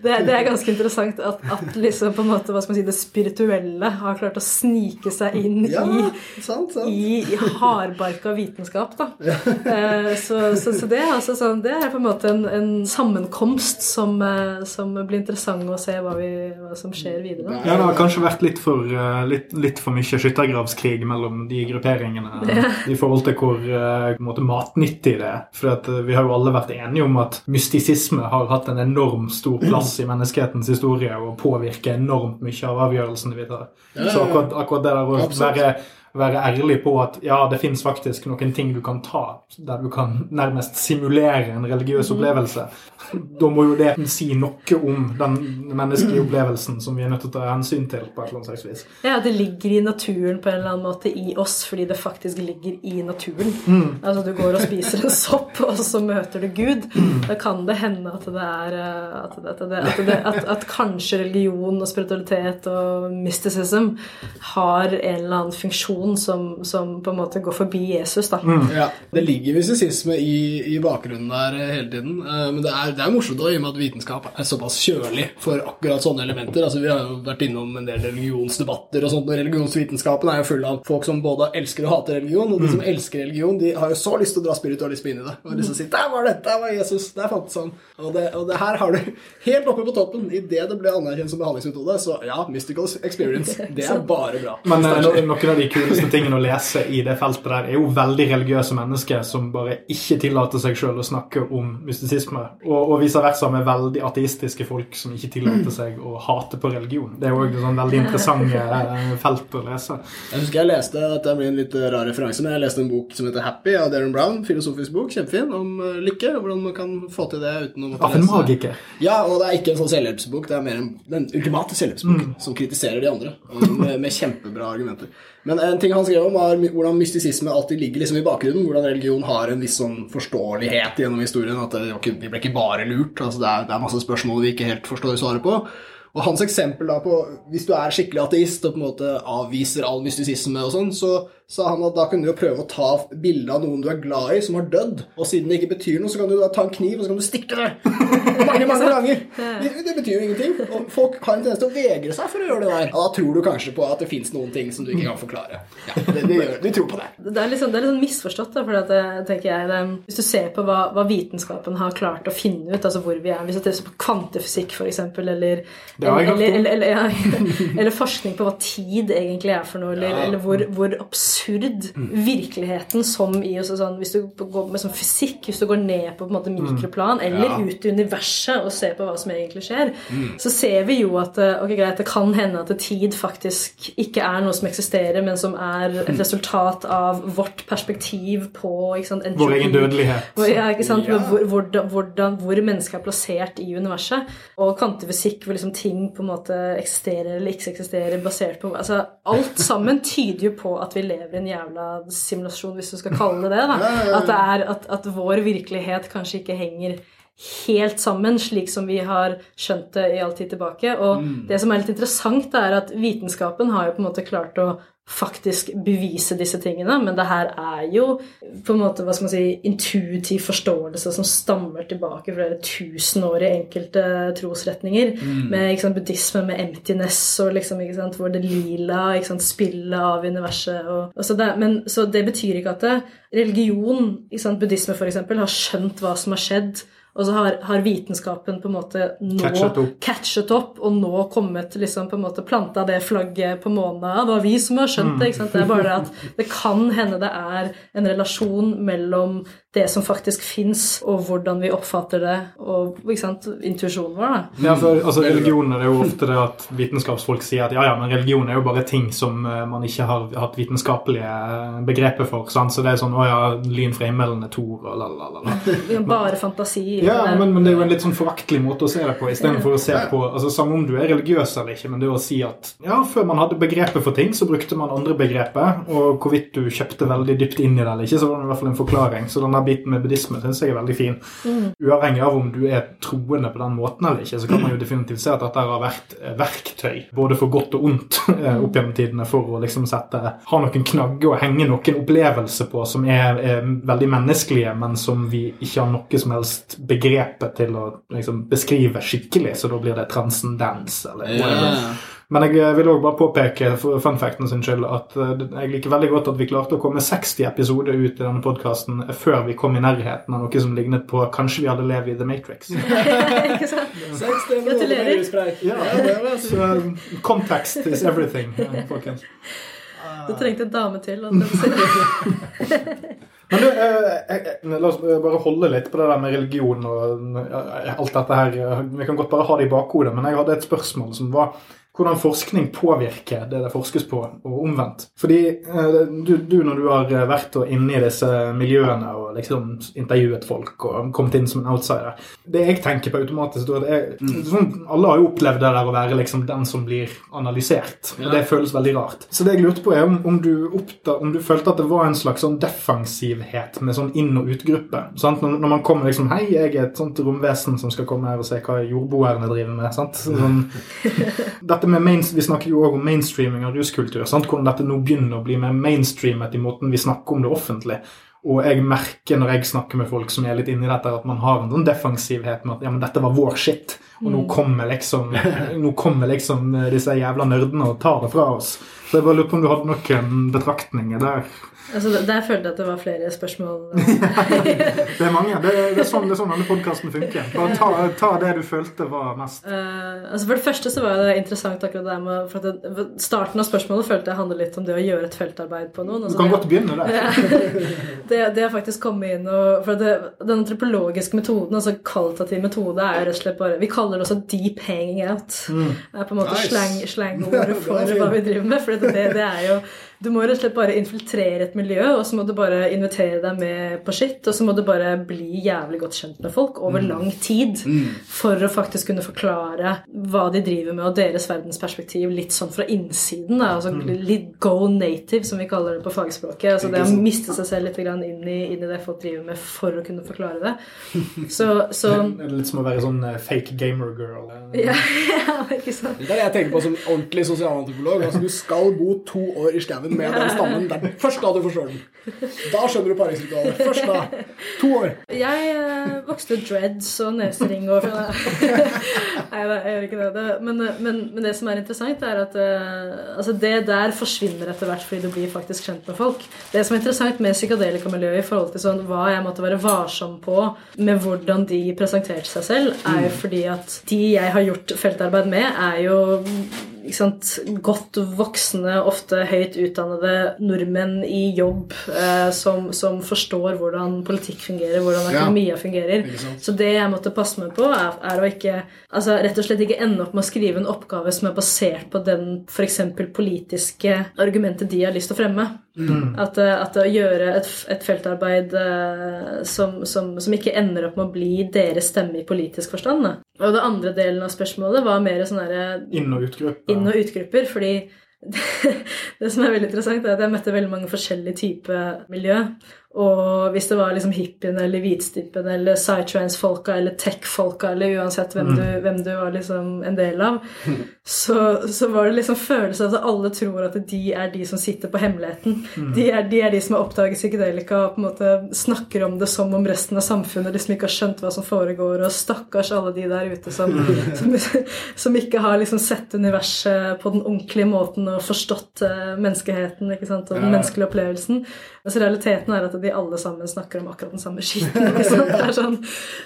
det, det, er ganske interessant at, at liksom, på en måte, hva skal man si, det spirituelle har klart å snike seg inn ja, i, sant, sant. i, hardbarka vitenskap. Da. Ja. uh, så, så, så, det, altså, sånn, det er på en måte en, en sammenkomst som, eh, som, blir interessant å se hva, vi, hva, som skjer videre. Ja, det har kanskje vært litt for, eh, litt, litt for mye skyttergravskrig mellom de grupperingene ja. i forhold til hvor eh, måte, matnyttig det er. For vi har jo alle vært enige om at mystisisme har hatt en enorm stor plass i menneskehetens historie og påvirker enormt mye av avgjørelsene vi tar. Så akkurat, akkurat det der å være være ærlig på at ja, det fins faktisk noen ting du kan ta der du kan nærmest simulere en religiøs opplevelse. Da må jo det si noe om den menneskelige opplevelsen som vi er nødt til å ta hensyn til. på et eller annet slags vis. Ja, det ligger i naturen på en eller annen måte i oss, fordi det faktisk ligger i naturen. Mm. Altså du går og spiser en sopp, og så møter du Gud. Da kan det hende at det er eh, at, det, at, det, at, det, at, at kanskje religion og spiritualitet og mysticism har en eller annen funksjon som, som på en måte går forbi Jesus, da. Ja, Det ligger visisisme i, i bakgrunnen der eh, hele tiden. eh, Men det er, det er morsomt da, i og med at vitenskap er såpass kjølig for akkurat sånne elementer. Altså Vi har jo vært innom en del religionsdebatter og sånt, og religionsvitenskapen er jo full av folk som både elsker og hater religion. Og de som elsker religion, de har jo så lyst til å dra spiritualisme inn i det. Og liksom si 'Der var det! Der var Jesus! Der fantes han!' Og det, og det her har du helt oppe på toppen. Idet det ble anerkjent som behandlingsmetode, så ja, mystical experience. Det er bare bra. Men eh, noen av de kuleste tingene å lese i det feltet der er jo veldig religiøse mennesker som bare ikke tillater seg sjøl å snakke om mystisisme. Og, og vice versa med veldig ateistiske folk som ikke tillater seg å hate på religion. Det er et sånn veldig interessant eh, felt å lese. Jeg husker jeg leste dette blir en litt rar referanse, men jeg leste en bok som heter Happy av Darren Brown. Filosofisk bok, kjempefin, om eh, lykke. og Hvordan man kan få til det uten å måtte Av en magiker. Ja, og det er ikke en sånn selvhjelpsbok. Det er mer en, den ultimate selvhjelpsboken som kritiserer de andre. Med, med kjempebra argumenter. Men en ting han skrev om, var hvordan mystisisme alltid ligger liksom i bakgrunnen. Hvordan religion har en viss sånn forståelighet gjennom historien. At det, vi ble ikke bare lurt. altså det er, det er masse spørsmål vi ikke helt forstår svaret på. Og hans eksempel da på Hvis du er skikkelig ateist og på en måte avviser all mystisisme, og sånn, så sa han at da kan du jo prøve å ta bilde av noen du er glad i, som har dødd. Og siden det ikke betyr noe, så kan du da ta en kniv og så kan du stikke det mange mange ganger. Det, det betyr jo ingenting. Og folk har en tendens til å vegre seg for å gjøre det der. Og da tror du kanskje på at det fins noen ting som du ikke kan forklare. Ja, det, det gjør, De tror på det. Det er litt sånn, det er litt sånn misforstått, da, for at, eh, tenker jeg, det, hvis du ser på hva, hva vitenskapen har klart å finne ut, altså hvor vi er, hvis du ser på kvantefysikk f.eks., eller, Det eller, eller, eller, ja, eller forskning på hva tid egentlig er for noe, eller, Ja. eller hvor, hvor absurd virkeligheten som i sånn, Hvis du går med sånn fysikk, hvis du går ned på, på måte mikroplan, eller Ja. ut i universet og ser på hva som egentlig skjer, så ser vi jo at eh, ok, greit, det kan hende at tid faktisk ikke er noe som eksisterer, men som er et resultat av vårt perspektiv på sant, Vår egen dødelighet. Hvor, ja? Ja. Hvor, hvor, hvor mennesket er plassert i universet. Og kvantefysikk hvor liksom ting på en måte eksisterer eller ikke eksisterer basert på altså, Alt sammen tyder jo på at vi lever i en jævla simulasjon, hvis du skal kalle det det. da. At, det er, at, at vår virkelighet kanskje ikke henger helt sammen, slik som vi har skjønt det i all tid tilbake. Og det som er litt interessant, er at vitenskapen har jo på en måte klart å faktisk bevise disse tingene, men det her er jo på en måte, hva skal man si, intuitiv forståelse som stammer tilbake flere tusen år i enkelte trosretninger, med ikke sant, buddhisme, med emptiness og liksom, ikke sant, hvor det lila ikke sant, spillet av universet og, og så det, Men så det betyr ikke at det, religion, ikke sant, buddhisme eksempel, har skjønt hva som har skjedd, og så har, har vitenskapen på en måte nå Catchet opp. catchet opp, og nå kommet liksom på en måte planta det flagget på månen. Det var vi som har skjønt det. ikke sant? Det er bare det at det kan hende det er en relasjon mellom det som faktisk fins, og hvordan vi oppfatter det, og ikke sant, intuisjonen vår. da. Ja, for altså, Religioner er jo ofte det at vitenskapsfolk sier at ja, ja, men religion er jo bare ting som eh, man ikke har hatt vitenskapelige eh, begreper for. Sant? Så det er sånn å ja, lyn fra himmelen er Tor og la, la, la, la. Vi kan Bare fantasi. Ja, men, men det er jo en litt sånn foraktelig måte å se det på, istedenfor å se på altså Samme om du er religiøs eller ikke, men det å si at ja, før man hadde begrepet for ting, så brukte man andre begrepet, og hvorvidt du kjøpte veldig dypt inn i det eller ikke, så var det i hvert fall en forklaring. Så biten med buddhisme syns jeg er veldig fin. Uavhengig av om du er troende på den måten eller ikke, så kan man jo definitivt se at dette har vært eh, verktøy, både for godt og ondt, eh, opp gjennom tidene, for å liksom sette Ha noen knagger og henge noen opplevelser på som er, er veldig menneskelige, men som vi ikke har noe som helst begrepet til å liksom, beskrive skikkelig, så da blir det transcendens eller whatever. Ja. Men jeg vil også bare påpeke for fun facten sin skyld at eh, jeg liker veldig godt at vi klarte å komme 60 episoder ut i denne podkasten før vi kom i nærheten av noe som lignet på kanskje vi hadde levd i The Matrix. Gratulerer. Ja, det var så- Så eh, context is everything, eh, folkens. Du trengte en dame til. Men du, eh, eh, eh, la oss bare holde litt på det der med religion og eh, alt dette her. Vi kan godt bare ha det i bakhodet, men jeg hadde et spørsmål som var hvordan forskning påvirker det det forskes på, og omvendt. Fordi eh, du, du, når du har vært inne i disse miljøene og liksom intervjuet folk og kommet inn som en outsider Det jeg tenker på automatisk da, er, sånn, Alle har jo opplevd det der å være liksom den som blir analysert, og det føles veldig rart. Så det jeg lurte på, er om, om, du, oppta, om du følte at det var en slags sånn defensivhet med sånn inn- og utgruppe. Sant? Når, når man kommer liksom Hei, jeg er et sånt romvesen som skal komme her og se hva jordboerne driver med. sant? Sånn, dette med main, Vi snakker jo òg om mainstreaming av ruskultur. sant? Hvordan dette nå begynner å bli mer mainstreamet i måten vi snakker om det offentlig. Og jeg merker når jeg snakker med folk som er litt inni dette, at man har en sånn defensivhet med at ja, men dette var vår shit. Og nå kommer liksom, nå kommer liksom disse jævla nerdene og tar det fra oss. Så jeg bare lurer på om du hadde noen betraktninger der. Altså, Der følte jeg at det var flere spørsmål. det er mange. Det, det, er sånn, det er sånn denne podkasten funker. Bare ta, ta, det du følte var mest. Uh, altså For det første så var det interessant akkurat det med for at det, Starten av spørsmålet følte jeg handlet litt om det å gjøre et feltarbeid på noen. Altså, du kan godt begynne der. det, det å faktisk komme inn og For det, den antropologiske metoden, altså kvalitativ metode, er rett og slett bare Vi kaller det også deep hanging out. Mm. Det er på en måte nice. slangordet for hva vi driver med. For det, det er jo du må rett og slett bare infiltrere et miljø, og så må du bare invitere deg med på skitt. Og så må du bare bli jævlig godt kjent med folk over mm. lang tid mm. for å faktisk kunne forklare hva de driver med, og deres verdensperspektiv litt sånn fra innsiden. Da. Altså mm. litt go native, som vi kaller det på fagspråket. Altså det å miste seg selv litt inn i, inn i, det folk driver med, for å kunne forklare det. Så, så Det er litt som å være sånn eh, fake gamer girl. Ja, ja, ikke sant. Det er det jeg tenker på som ordentlig sosialantropolog. Altså, du skal bo to år i skauen med den stammen. Det er først da du forstår den. Da skjønner du paringsritualet. Først da. To år. Jeg uh, vokste dreads og nesering og Nei, jeg gjør ikke det. Men, men, men, det som er interessant, er at uh, altså det der forsvinner etter hvert fordi du blir faktisk kjent med folk. Det som er interessant med psykadelikamiljøet i forhold til sånn, hva jeg måtte være varsom på med hvordan de presenterte seg selv, er jo mm. fordi at de jeg har gjort feltarbeid med, er jo sant, godt voksne, ofte høyt utdannede nordmenn i jobb eh, som, som, forstår hvordan politikk fungerer, hvordan økonomia ja. fungerer. Så det jeg måtte passe meg på, er, er, å ikke altså rett og slett ikke ende opp med å skrive en oppgave som er basert på den f.eks. politiske argumentet de har lyst til å fremme. Mm. At, eh, at, å gjøre et, et feltarbeid uh, som, som, som, ikke ender opp med å bli deres stemme i politisk forstand. Da. Og det andre delen av spørsmålet var mer sånn Inn- og utgrupper. Inn- og utgrupper, fordi det, det som er veldig interessant, er at jeg møtte veldig mange forskjellige typer miljø. Og hvis det var liksom hippiene eller hvitstippen eller psytrance-folka eller tech-folka eller uansett hvem, mm. du, hvem, du, var liksom en del av, så, så, var det liksom følelse av at alle tror at de er de som sitter på hemmeligheten. Mm. De, er, de, er, de som har oppdaget psykedelika og på en måte snakker om det som om resten av samfunnet liksom ikke har skjønt hva som foregår, og stakkars alle de der ute som, mm. som, som ikke har liksom sett universet på den ordentlige måten og forstått uh, menneskeheten ikke sant, og den menneskelige opplevelsen. Mens realiteten er at de alle sammen snakker om akkurat den samme er sånn,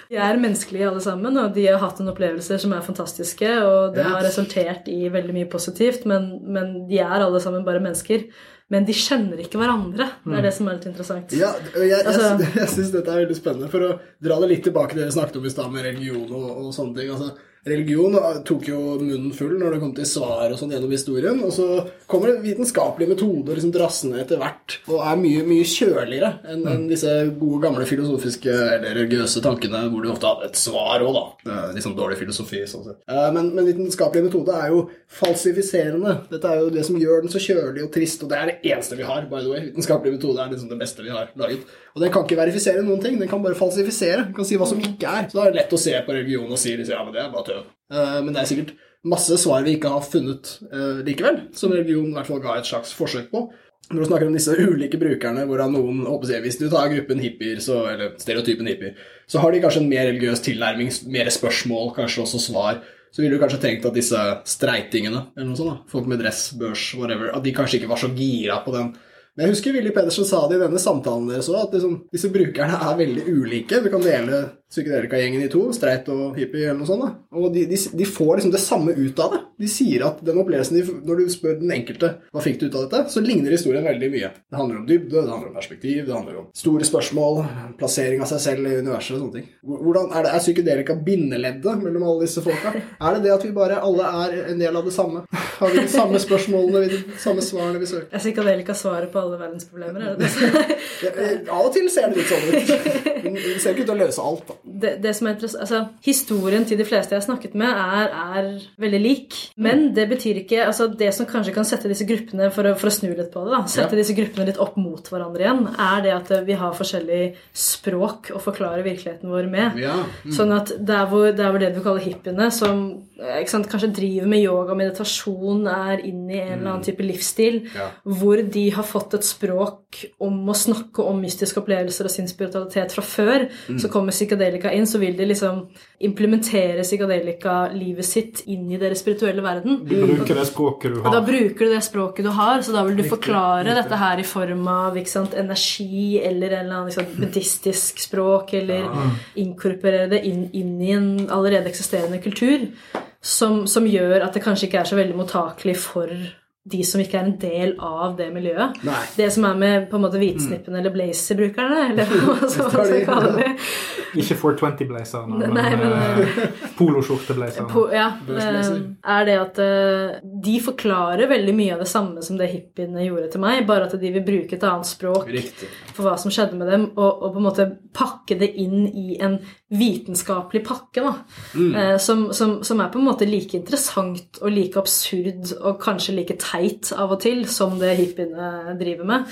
de er menneskelige alle sammen, og de har hatt en opplevelse som er fantastiske, og det har resultert i veldig mye positivt, men, men de er alle sammen bare mennesker. Men de skjønner ikke hverandre. Det er det som er litt interessant. Ja, Jeg, jeg, altså, syns dette er veldig spennende. For å dra det litt tilbake til det dere snakket om i stad med religion og, og sånne ting. altså religion tok jo munnen full når det kom til svar og sånn gjennom historien. Og så kommer det vitenskapelige metoder liksom drassende etter hvert og er mye, mye kjøligere enn en disse gode, gamle filosofiske eller religiøse tankene hvor du ofte hadde et svar òg, da. Litt sånn dårlig filosofi. sånn sett. Men, men vitenskapelig metode er jo falsifiserende. Dette er jo det som gjør den så kjølig og trist, og det er det eneste vi har, by the way. Vitenskapelig metode er liksom det beste vi har laget. Og den kan ikke verifisere noen ting, den kan bare falsifisere. Den kan si hva som ikke er. Så da er det lett å se på religion og si liksom, ja, men det er bare tøv. Uh, men det er sikkert masse svar vi ikke har funnet uh, likevel, som religion i hvert fall ga et slags forsøk på. Når du snakker om disse ulike brukerne, hvorav noen jeg, Hvis du tar gruppen hippier, så, eller stereotypen hippier, så har de kanskje en mer religiøs tilnærming, mer spørsmål, kanskje også svar. Så ville du kanskje tenkt at disse streitingene, eller noe sånt, da, folk med dress, børs, whatever, at de kanskje ikke var så gira på den men jeg husker Willy Pedersen sa det i denne samtalen deres òg, at liksom, disse brukerne er veldig ulike. Du kan dele psykedelika-gjengen i to, streit og hippie eller noe sånt. da. Og de, de, de får liksom det samme ut av det. De sier at den opplevelsen de, Når du spør den enkelte hva fikk du ut av dette, så ligner historien veldig mye. Det handler om dybde, det handler om perspektiv, det handler om store spørsmål, plassering av seg selv i universet og sånne ting. Hvordan Er, det, er psykedelika bindeleddet mellom alle disse folka? Er det det at vi bare alle er en del av det samme? Har vi de samme spørsmålene, de samme svarene vi søker? Er psykedelika svaret på alle verdens problemer? Er det det? Det- Av og til ser det litt sånn ut. Det ser ikke ut til å løse alt, da. Det, det som er interessant, altså, Historien til de fleste jeg har snakket med, er, er veldig lik. Men det betyr ikke altså, Det som kanskje kan sette disse gruppene for å, for å snu litt på det, da, sette Ja. disse gruppene litt opp mot hverandre igjen, er det at vi har forskjellig språk å forklare virkeligheten vår med. Ja. Sånn at der hvor, der hvor det du kaller hippiene, som eh, sant, kanskje driver med yoga og meditasjon, er inn i en eller annen type livsstil, Ja. hvor de har fått et språk om å snakke om mystiske opplevelser og sin spiritualitet fra før, så kommer psykadelika inn, så vil de liksom implementere psykadelika-livet sitt inn i deres spirituelle verden. Bruker det språket du Og da bruker du det språket du har, så da vil du forklare dette her i form av sant, energi eller en eller annen sant, buddhistisk språk, eller inkorporere det inn, inn i en allerede eksisterende kultur, som, som gjør at det kanskje ikke er så veldig mottakelig for de som ikke er en del av det miljøet. Nei. Det som er med på en måte hvitsnippene eller blazer-brukerne, eller hva man skal kalle det. Ikke 420-blazerne, men, Nei, men, poloskjorte-blazerne. Po, ja, eh, er det at uh, de forklarer veldig mye av det samme som det hippiene gjorde til meg, bare at de vil bruke et annet språk Riktig. for hva som skjedde med dem, og, og på en måte pakke det inn i en vitenskapelig pakke, da. uh, som, som, som er på en måte like interessant og like absurd og kanskje like teit av og til som det hippiene driver med.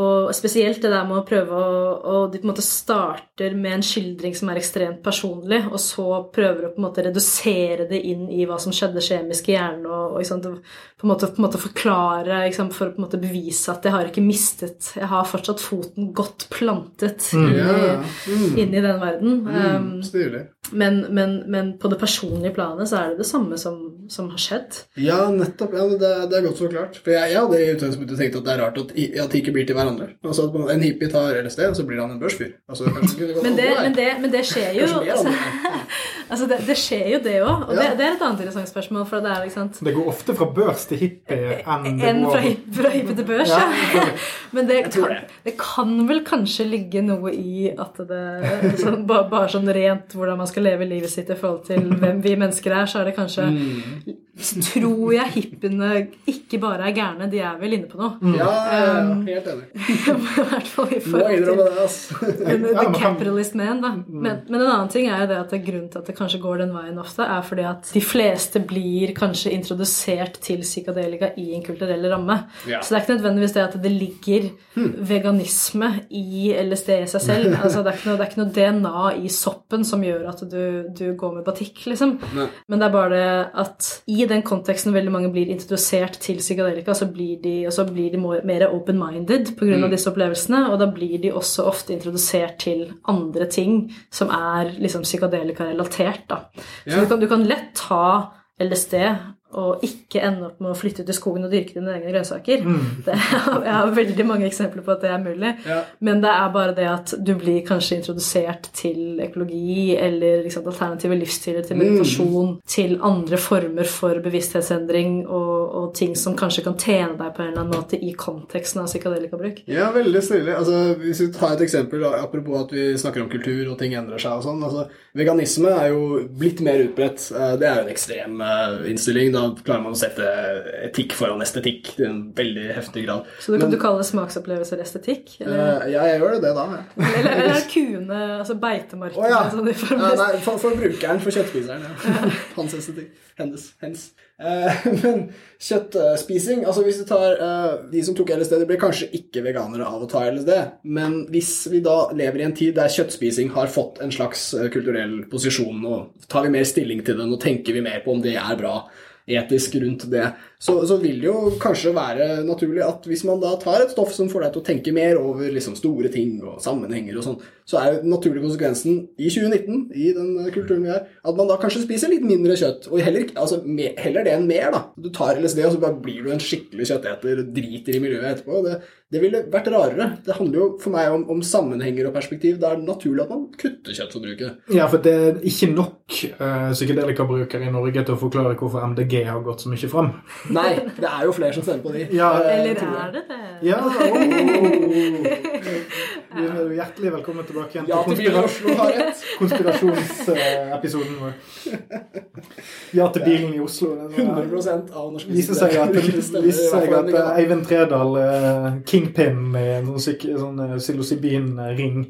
Og spesielt det der med å prøve å, å De på en måte starter med en skildring som er ekstremt personlig, og så prøver å på en måte redusere det inn i hva som skjedde kjemisk i hjernen, og, og sant, på, en måte, på en måte forklare sant, for å på en måte bevise at jeg har ikke mistet Jeg har fortsatt foten godt plantet inn, Ja. mm. inn i den verden. Um, Stilig. men, men, men på det personlige planet så er det det samme som, som har skjedd. Ja, nettopp. Ja, det, det er godt forklart. For jeg, jeg hadde i utgangspunktet tenkt at det er rart at, at de ikke blir til hverandre. Altså at En hippie tar LSD, og så blir han en børsfyr. Altså, Men det, men det, men det skjer jo. Altså, altså det, det skjer jo, det òg. Og det, Ja. det er et annet interessant spørsmål. For det er, ikke sant Det går ofte fra børs til hippie enn det En går fra fra hippie til børs, ja. Men det kan, det kan vel kanskje ligge noe i at det sånn, bare, Bare sånn rent hvordan man skal leve livet sitt i forhold til hvem vi mennesker er, så er det kanskje Mm. Tror jeg hippiene ikke bare er gærne, de er vel inne på noe. Ja, ja, Um, helt enig. I hvert fall i forhold til det, altså. The, capitalist man, da. Men, men en annen ting er jo det at det grunnen til at det kanskje går den veien ofte, er fordi at de fleste blir kanskje introdusert til psykadelika i en kulturell ramme. Ja. Så det er ikke nødvendigvis det at det ligger veganisme i LSD i seg selv. Altså, det, er ikke noe, det er ikke noe DNA i soppen som gjør at du, du går med batikk, liksom. Ne. Men det er bare det at i den konteksten veldig mange blir introdusert til psykadelika, så blir de, så blir de mer open-minded pga. Mm. av disse opplevelsene, og da blir de også ofte introdusert til andre ting som er liksom psykadelika-relatert. da. Så Ja. du, kan, du kan lett ta LSD og ikke ende opp med å flytte ut i skogen og dyrke dine egne grønnsaker. Det, jeg har veldig mange eksempler på at det er mulig. Ja. Men det er bare det at du blir kanskje introdusert til økologi eller liksom, alternative livsstiler, til meditasjon, til andre former for bevissthetsendring og, og ting som kanskje kan tjene deg på en eller annen måte i konteksten av psykadelikabruk. Ja, veldig stilig. Altså, hvis vi tar et eksempel, apropos at vi snakker om kultur og ting endrer seg og sånn. Altså, veganisme er jo blitt mer utbredt. Eh, Det er jo en ekstrem eh, innstilling. Da klarer man å sette etikk foran estetikk i en veldig heftig grad. Så du kan Men, du kaller estetikk? estetikk? Eller, eh, ja, jeg gjør det, da. Ja. eller, eller er kuene, altså beitemarkene Å ja. sånn ja nei, for, for brukeren, for kjøttspiseren. Ja. Hans estetikk. Hennes. Hens. Eh, men kjøttspising altså Hvis du tar eh, De som tok LSD, de ble kanskje ikke veganere av å ta LSD. Men hvis vi da lever i en tid der kjøttspising har fått en slags kulturell posisjon, og tar vi mer stilling til den og tenker vi mer på om det er bra etisk rundt det, så, så vil det jo kanskje være naturlig at hvis man da tar et stoff som får deg til å tenke mer over liksom store ting og sammenhenger og sånn, så er jo naturlige konsekvensen i 2019, i den kulturen vi er, at man da kanskje spiser litt mindre kjøtt. Og heller, altså, mer, heller det enn mer, da. Du tar LSD, og så bare blir du en skikkelig kjøtteter og driter i miljøet etterpå. Det, det ville vært rarere. Det handler jo for meg om, om sammenhenger og perspektiv. Da er det naturlig at man kutter kjøttforbruket. Ja, for det er ikke nok uh, psykedelikabrukere i Norge til å forklare hvorfor MDG har gått så mye fram. Nei, det er jo flere som stemmer på de. Ja, Eh, Eller er det det? Ja, oh. Du er hjertelig velkommen tilbake igjen Ja til bilen i konspira- Oslo har rett. konspirasjonsepisoden vår. Ja til bilen i Oslo. Det var- 100 av norsk viser seg at, viser seg at eh, Eivind Tredal er kingpin i en sånn, sånn eh, psilocybin-ring.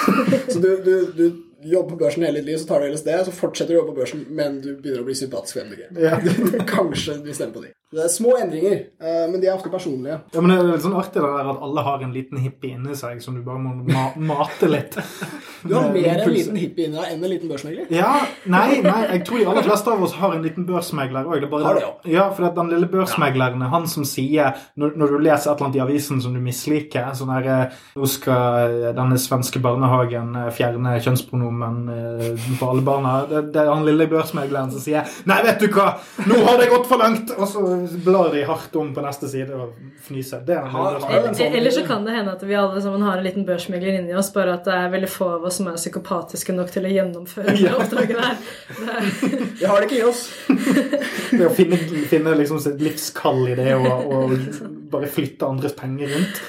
Så du, du, du jobber på børsen hele ditt liv, så tar du LSD, så fortsetter du å jobbe på børsen, men du begynner å bli sympatisk for MDG. Ja. Kanskje du stemmer på de. Det er små endringer, eh, men de er ofte personlige. Ja, men Det er litt sånn artig det der at alle har en liten hippie inni seg som du bare må ma mate litt. Du har mer en liten hippie inni deg enn en liten børsmegler. Ja, nei, nei, jeg tror de aller fleste av oss har en liten børsmegler òg. Det, ja, for den lille børsmegleren er han som sier når, når du leser et eller annet i avisen som du misliker sånn her eh, Nå skal eh, denne svenske barnehagen eh, fjerne kjønnspronomen for alle barna. Det, det er han lille børsmegleren som sier Nei, vet du hva! Nå har det gått for langt! Og så blar de hardt om på neste side og fnyser. Det er en sånn- Eller så kan det hende at vi alle sammen har en liten børsmegler inni oss, bare at det er veldig få av oss som er psykopatiske nok til å gjennomføre det oppdraget der. Det Vi har det ikke i oss. Det å finne, finne liksom sitt livskall i det og, og bare flytte andres penger rundt.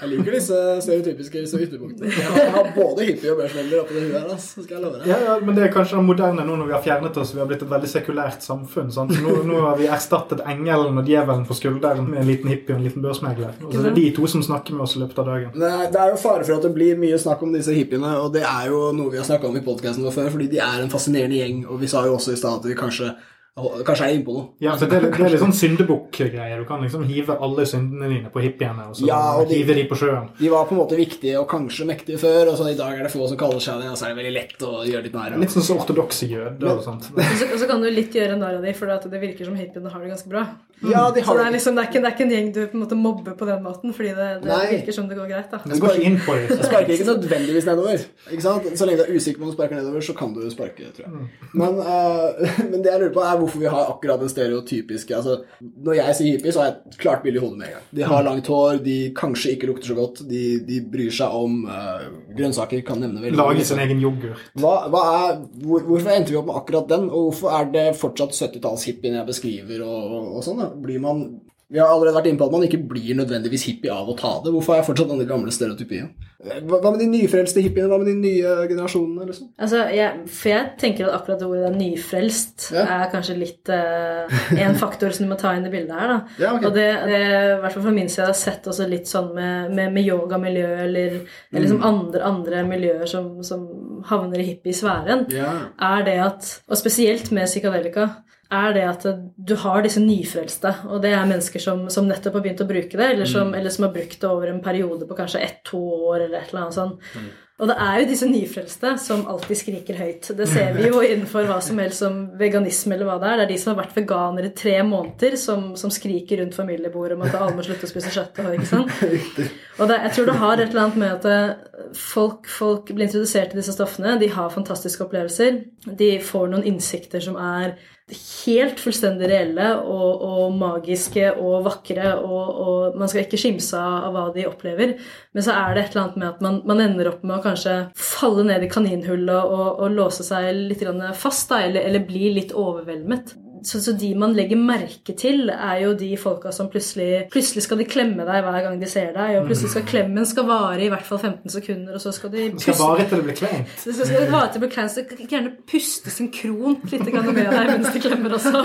Jeg liker disse stereotypiske så ytterpunktene. Jeg har både hippie og børsmegler oppi det huet her, altså, skal jeg love deg. Ja, ja, men det er kanskje det moderne nå når vi har fjernet oss. Vi har blitt et veldig sekulært samfunn. Sant? Så nå, nå har vi erstattet engelen og djevelen på skulderen med en liten hippie og en liten børsmegler. Og så er de to som snakker med oss i løpet av dagen. Det er, det er jo fare for at det blir mye snakk om disse hippiene, og det er jo noe vi har snakka om i podkasten vår før, fordi de er en fascinerende gjeng, og vi sa jo også i stad at vi kanskje, kanskje jeg er innpå noe. Ja, for det, det er litt sånn syndebukk-greier. Du kan liksom hive alle syndene dine på hippiene og så Ja, og de- hive de på sjøen. De var på en måte viktige og kanskje mektige før, og så i dag er det få som kaller seg det, og så er det veldig lett å gjøre litt narr av. Litt sånn som ortodokse jøder og sånt. og, så, og så kan du litt gjøre narr av dem, for det virker som hippiene har det ganske bra. Ja, de Så det er, liksom, det, er ikke, det er ikke en gjeng du på en måte mobber på den måten, fordi det, det virker som det går greit. da. Men gå inn på det. sparker ikke nødvendigvis nedover. Ikke sant? Så lenge du er usikker på om du sparker nedover, så kan du sparke, tror jeg. Men, uh, men det jeg lurer på, er hvorfor vi har akkurat den stereotypiske altså, Når jeg sier hippie, så har jeg et klart bilde i hodet med en gang. De har langt hår, de kanskje ikke lukter så godt, de, de bryr seg om uh, grønnsaker, kan nevne veldig Lage sin egen yoghurt. Hva, hva er, hvor, hvorfor endte vi opp med akkurat den, og hvorfor er det fortsatt 70-tallshippien jeg beskriver? og, og, og sånn da? Blir man, Vi har allerede vært inne på at man ikke blir nødvendigvis hippie av å ta det. Hvorfor er jeg fortsatt den gamle stereotypien? Hva, med de nyfrelste hippiene? Hva med de nye generasjonene? liksom? Altså, jeg, for jeg tenker at akkurat det ordet er nyfrelst Ja. er kanskje litt uh, en faktor som du må ta inn i bildet her. Ja, okay. Og det, det i hvert fall fra min side har jeg sett også litt sånn med, med, med yogamiljø eller, eller Mm. liksom andre, andre miljøer som, som havner i hippiesfæren, Ja. er det at, og spesielt med psykadelika, er det at du har disse nyfrelste, og det er mennesker som, som nettopp har begynt å bruke det, eller som, eller som har brukt det over en periode på kanskje ett-to år, eller et eller annet sånt. Og det er jo disse nyfrelste som alltid skriker høyt. Det ser vi jo innenfor hva som helst som veganisme eller hva det er. Det er de som har vært veganere i tre måneder, som, som skriker rundt familiebordet om at alle må slutte å spise kjøtt. Og, ikke sant? og det, jeg tror det har et eller annet med at eh, folk, folk blir introdusert til disse stoffene. De har fantastiske opplevelser. De får noen innsikter som er helt fullstendig reelle og, og magiske og vakre, og, og man skal ikke skimse av hva de opplever. Men så er det et eller annet med at man, man ender opp med å kanskje falle ned i kaninhullet og, og låse seg litt fast, da, eller, eller bli litt overveldet. Så, så de man legger merke til, er jo de folka som plutselig Plutselig skal de klemme deg hver gang de ser deg, og plutselig skal klemmen skal vare i hvert fall 15 sekunder, og så skal de puste. skal vare til det blir kleint. så skal det vare til det blir kleint, så kan gjerne puste synkront litt med deg mens de klemmer også.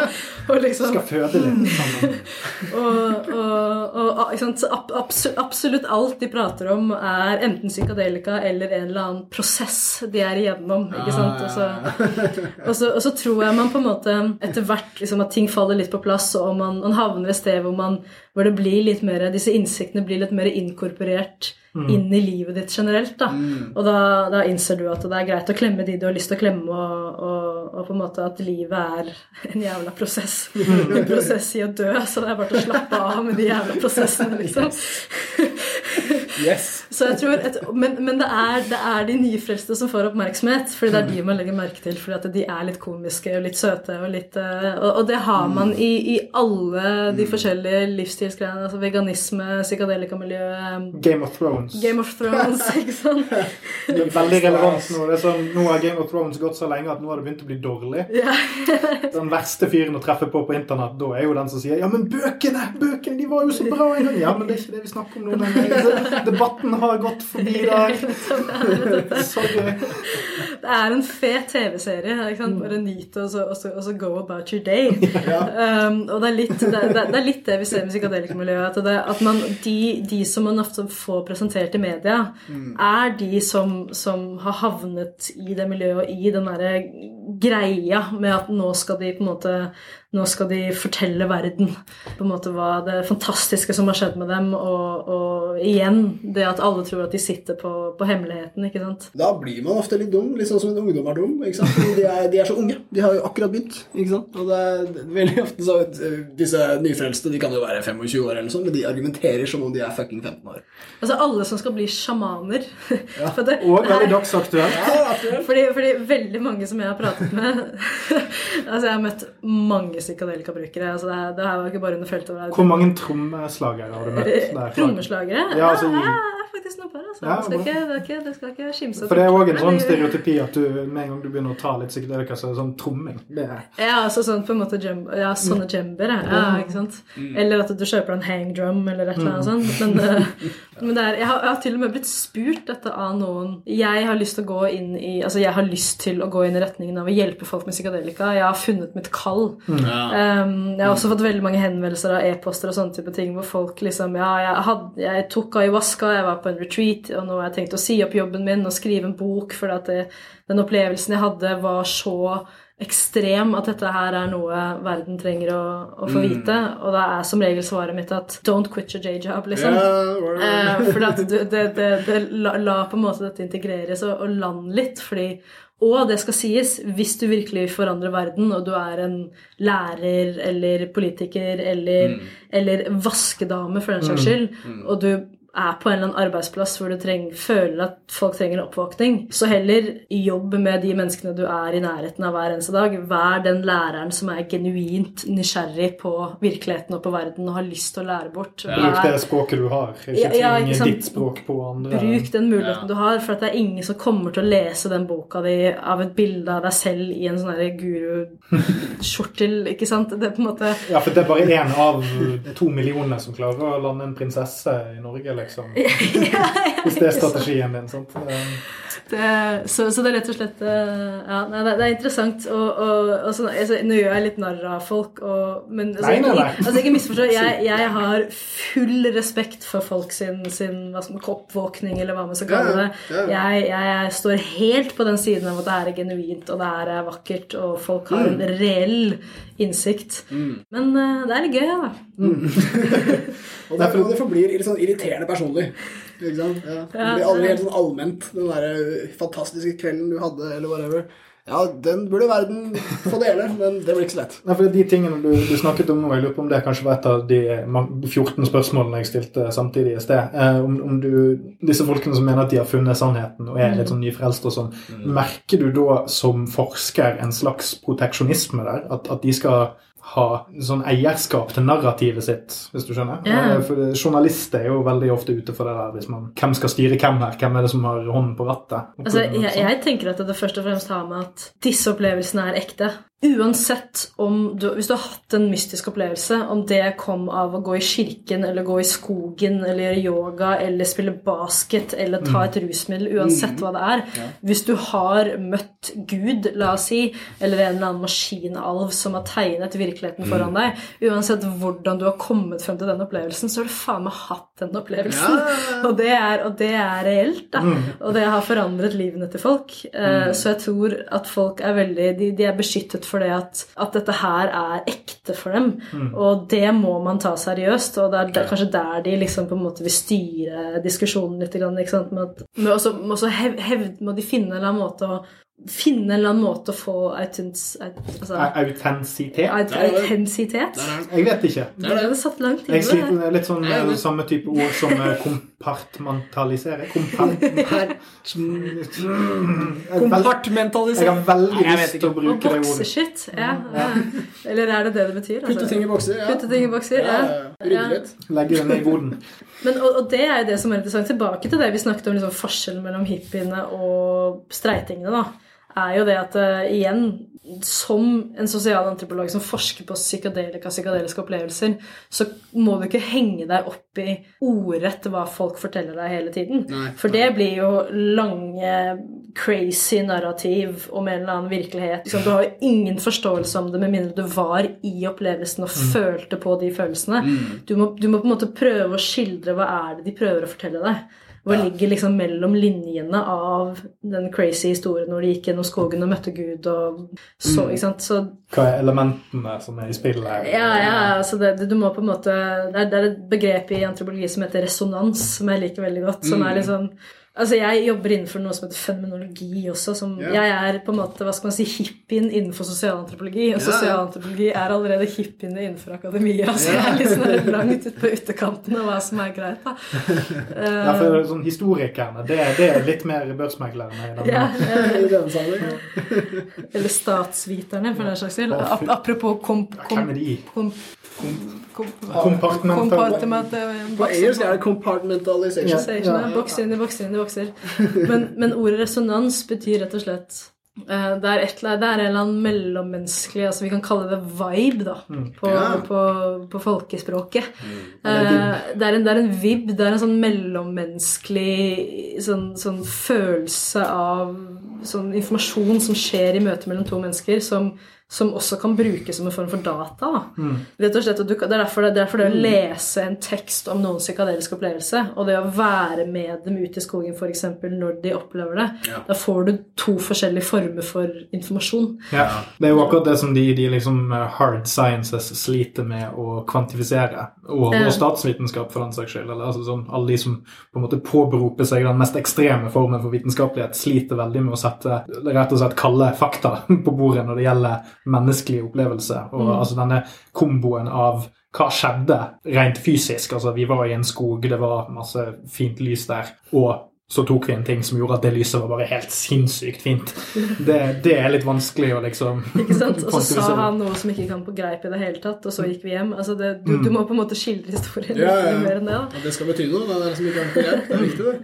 Og liksom Skal føde litt sammen. og, og, og ah, ab- absolutt alt de prater om, er enten psykadelika eller en eller annen prosess de er igjennom. ikke sant? Og så, og så, og så tror jeg man på en måte etter hvert liksom, at ting faller litt på plass, og man, man havner et sted hvor, man, hvor det blir litt mer, disse innsiktene blir litt mer inkorporert inn i livet ditt generelt. da. Og da, da innser du at det er greit å klemme de du har lyst til å klemme, og, og, og på en måte at livet er en jævla prosess. En prosess i å dø, så det er bare til å slappe av med de jævla prosessene, liksom. Yes. Tror et, men men det, er, det er de nyfrelste som får oppmerksomhet, fordi det er de man legger merke til. Fordi at de er litt komiske og litt søte. Og, litt, eh, og, og det har man i, i alle de forskjellige livsstilsgreiene. Altså veganisme, psykadelikamiljø, Game of Thrones. Game of Thrones, ikke sant? Det er veldig relevant nå. Det er sånn, nå har Game of Thrones gått så lenge at nå har det begynt å bli dårlig. Yeah. Den verste fyren å treffe på på internett, da er jo den som sier Ja, men bøkene! Bøkene, de var jo så bra en gang! Ja, men det er ikke det vi snakker om nå. Debatten har gått forbi i dag. Det er en fet TV-serie. Bare nyt og så, og, så, go about your day. Um, og det er, litt, det, det er litt det vi ser med psykadelikmiljøet. At, at man, de, de som man ofte får presentert i media, er de som, som har havnet i det miljøet og i den derre greia med at nå skal de på en måte nå skal de fortelle verden på en måte hva det fantastiske som har skjedd med dem, og, og igjen det at alle tror at de sitter på, på hemmeligheten, ikke sant. Da blir man ofte litt dum, litt sånn som en ungdom er dum. ikke sant? De er, de er så unge. De har jo akkurat begynt. ikke sant? Og det er veldig ofte så eh, Disse nyfrelste de kan jo være 25 år, eller sånn, men de argumenterer som om de er fucking 15 år. Altså alle som skal bli sjamaner. For det, Og veldig dagsaktuelt. Ja, aktuelt. fordi, fordi veldig mange som jeg har pratet med Altså, jeg har møtt mange psykadelikabrukere. Altså, det, det her var ikke bare under feltet. Hvor mange trommeslagere har du møtt? Trommeslagere? Ja, altså i- Ja, det er faktisk noe på det. Altså. Ja, det, skal ikke, det, ikke, det skal ikke skimse For det er òg en sånn stereotypi at du med en gang du begynner å ta litt psykedelika, så er det sånn tromming. Det er Ja, altså sånn på en måte djem, ja, sånne djember, ja. ja, ikke sant? Eller at du kjøper en hang drum eller et eller annet sånt. Men, eh, men det er, jeg, har, jeg har til og med blitt spurt dette av noen Jeg har lyst til å gå inn i Altså jeg har lyst til å gå inn i retningen av å hjelpe folk med psykadelika. Jeg har funnet mitt kall. Ja. Um, jeg har også fått veldig mange henvendelser av e-poster og sånne type ting hvor folk liksom Ja, jeg, had, jeg tok ayahuasca, jeg var på en retreat, og nå har jeg tenkt å si opp jobben min og skrive en bok for at det, den opplevelsen jeg hadde, var så ekstrem at dette her er noe verden trenger å, å få vite. Og da er som regel svaret mitt at don't quit your day job, liksom. Yeah, Eh, for at det, det, det la, la på en måte dette integreres og, og lande litt, fordi og det skal sies, hvis du virkelig vil forandre verden, og du er en lærer eller politiker eller, eller vaskedame for den saks skyld, og du er på en eller annen arbeidsplass hvor du treng, føler at folk trenger en oppvåkning, så heller jobb med de menneskene du er i nærheten av hver eneste dag. Vær den læreren som er genuint nysgjerrig på virkeligheten og på verden og har lyst til å lære bort. Bruk det språket du har. Ikke Ja, ja, ikke sant. ditt språk på andre. Bruk den muligheten Ja. du har, for at det er ingen som kommer til å lese den boka di av et bilde av deg selv i en sånn guru-skjortel, ikke sant? Det er på en måte Ja, for det er bare én av to millioner som klarer å lande en prinsesse i Norge, liksom. Hvis det er strategien din. sant? Det- det, så, så det er rett og slett eh, Ja, nei, det, er interessant. Og, og, og så, altså, nå gjør jeg litt narr av folk, og, men altså, Nei, nei, nei. Altså, ikke misforstå. Jeg, jeg har full respekt for folk sin, sin oppvåkning, eller hva man skal kalle det. Ja, ja, ja. Jeg, jeg står helt på den siden av at det er genuint, og det er vakkert, og folk har en reell innsikt. Men uh, det er litt gøy, da. Og det, og det forblir litt sånn irriterende personlig. Ikke sant? Ja. Det blir aldri helt sånn allment, den der fantastiske kvelden du hadde, eller whatever. Ja, den burde verden få dele, men det blir ikke så lett. Nei, for De tingene du, du snakket om nå, jeg lurer på om det kanskje var et av de 14 spørsmålene jeg stilte samtidig i sted. Eh, om, om du, Disse folkene som mener at de har funnet sannheten og er litt sånn nyfrelst og sånn, merker du da som forsker en slags proteksjonisme der? At, at de skal ha sånn eierskap til narrativet sitt, hvis du skjønner? Eh, For Journalister er jo veldig ofte ute for det der hvis man Hvem skal styre hvem her? Hvem er det som har hånden på rattet? Altså, jeg, jeg tenker at det først og fremst har med at disse opplevelsene er ekte. Uansett om du Hvis du har hatt en mystisk opplevelse, om det kom av å gå i kirken eller gå i skogen eller gjøre yoga eller spille basket eller ta et rusmiddel, uansett hva det er Hvis du har møtt Gud, la oss si, eller en eller annen maskinalv som har tegnet virkeligheten foran deg, uansett hvordan du har kommet frem til den opplevelsen, så har du faen meg hatt den opplevelsen. Og, det er, og det er reelt, da. Og det har forandret livene til folk. Eh, Så jeg tror at folk er veldig De, de er beskyttet for det at, at dette her er ekte for dem. Og det må man ta seriøst, og det er der, kanskje der de liksom på en måte vil styre diskusjonen litt. grann, Ikke sant? Med at, med også, med også hev, hev, må de finne en eller annen måte å Finne en eller annen måte å få autens, aut, altså, Autentisitet? aut, autentisitet. Der er den. Jeg vet ikke. Det hadde satt langt inne. Jeg sliter med litt sånn eh, samme type ord som eh, kompartmentalisere. Kompart... Er Kompartmentalisere. jeg har veldig lyst til å bruke det ordet. bokseshit. Ja, ja. Eller er det det det betyr? Putte ting i bokser. Ja. Putte ting i bokser, ja. Rydde Ja. litt. Legge det ned i boden. Men, og, og det er jo det som er interessant. Tilbake til det vi snakket om liksom, forskjellen mellom hippiene og streitingene. da, er jo det at uh, igjen, som en sosialantropolog som forsker på psykadelika, psykadeliske opplevelser, så må du ikke henge deg opp i ordrett hva folk forteller deg hele tiden. Nei. For det blir jo lange, crazy narrativ om en eller annen virkelighet. Du har jo ingen forståelse om det med mindre du var i opplevelsen og følte på de følelsene. Du, må, du må på en måte prøve å skildre hva er det de prøver å fortelle deg. Hva ligger liksom mellom linjene av den crazy historien når de gikk gjennom skogen og møtte Gud og så, ikke sant. Så Hva er elementene som er i spillet her? ja, ja, altså det, det, du må på en måte det er, det er et begrep i antropologi som heter resonans, som jeg liker veldig godt. Som er liksom Altså, jeg jobber innenfor noe som heter fenomenologi også. Som, yeah. Jeg er på en måte, hva skal man si, hippien innenfor sosialantropologi. Og yeah. sosialantropologi er allerede hippiene innenfor akademia. Så jeg er litt sånn langt ute på utekanten av hva som er greit, da. Ja, for sånn Historikerne, det, det er litt mer børsmeglerne. Ja, eller statsviterne, for den saks skyld. Ap- Apropos komp... Ja, komp Hvem kom, kom, På engelsk er det compartmentalization. Ja. Bokser inn i bokser inn i bokser. Men, men ordet resonans betyr rett og slett eh, det er, et, det er en eller annen mellommenneskelig altså Vi kan kalle det vibe da, på, Ja. på, på folkespråket. Eh, det, er en, det er en vib, det er en sånn mellommenneskelig sånn, sånn følelse av sånn informasjon som skjer i møte mellom to mennesker, som, som også kan brukes som en form for data. Mm. Rett og slett, og du, det er derfor det, er derfor det å lese en tekst om noens psykadelisk opplevelse, og det å være med dem ute i skogen f.eks. når de opplever det, Ja. da får du to forskjellige former for informasjon. Ja, Det er jo akkurat det som de, de liksom eh, hard sciences sliter med å kvantifisere. Og, og statsvitenskap, for den saks skyld. Eller, altså, sånn, alle de som på en måte påberoper seg den mest ekstreme formen for vitenskapelighet, sliter veldig med å sette rett og slett kalde fakta på bordet når det gjelder menneskelig opplevelse. Og altså denne komboen av hva skjedde rent fysisk? Altså, vi var i en skog, det var masse fint lys der. og så tok vi en ting som gjorde at det lyset var bare helt sinnssykt fint. Det, det er litt vanskelig å liksom Ikke sant? Og så sa han noe som ikke kan på greip i det hele tatt, og så gikk vi hjem. Altså det, du, du må på en måte skildre historien Ja, ja, ja. mer enn det. da. Ja, det skal bety noe, det er det som ikke kan på greip. Det er viktig, det.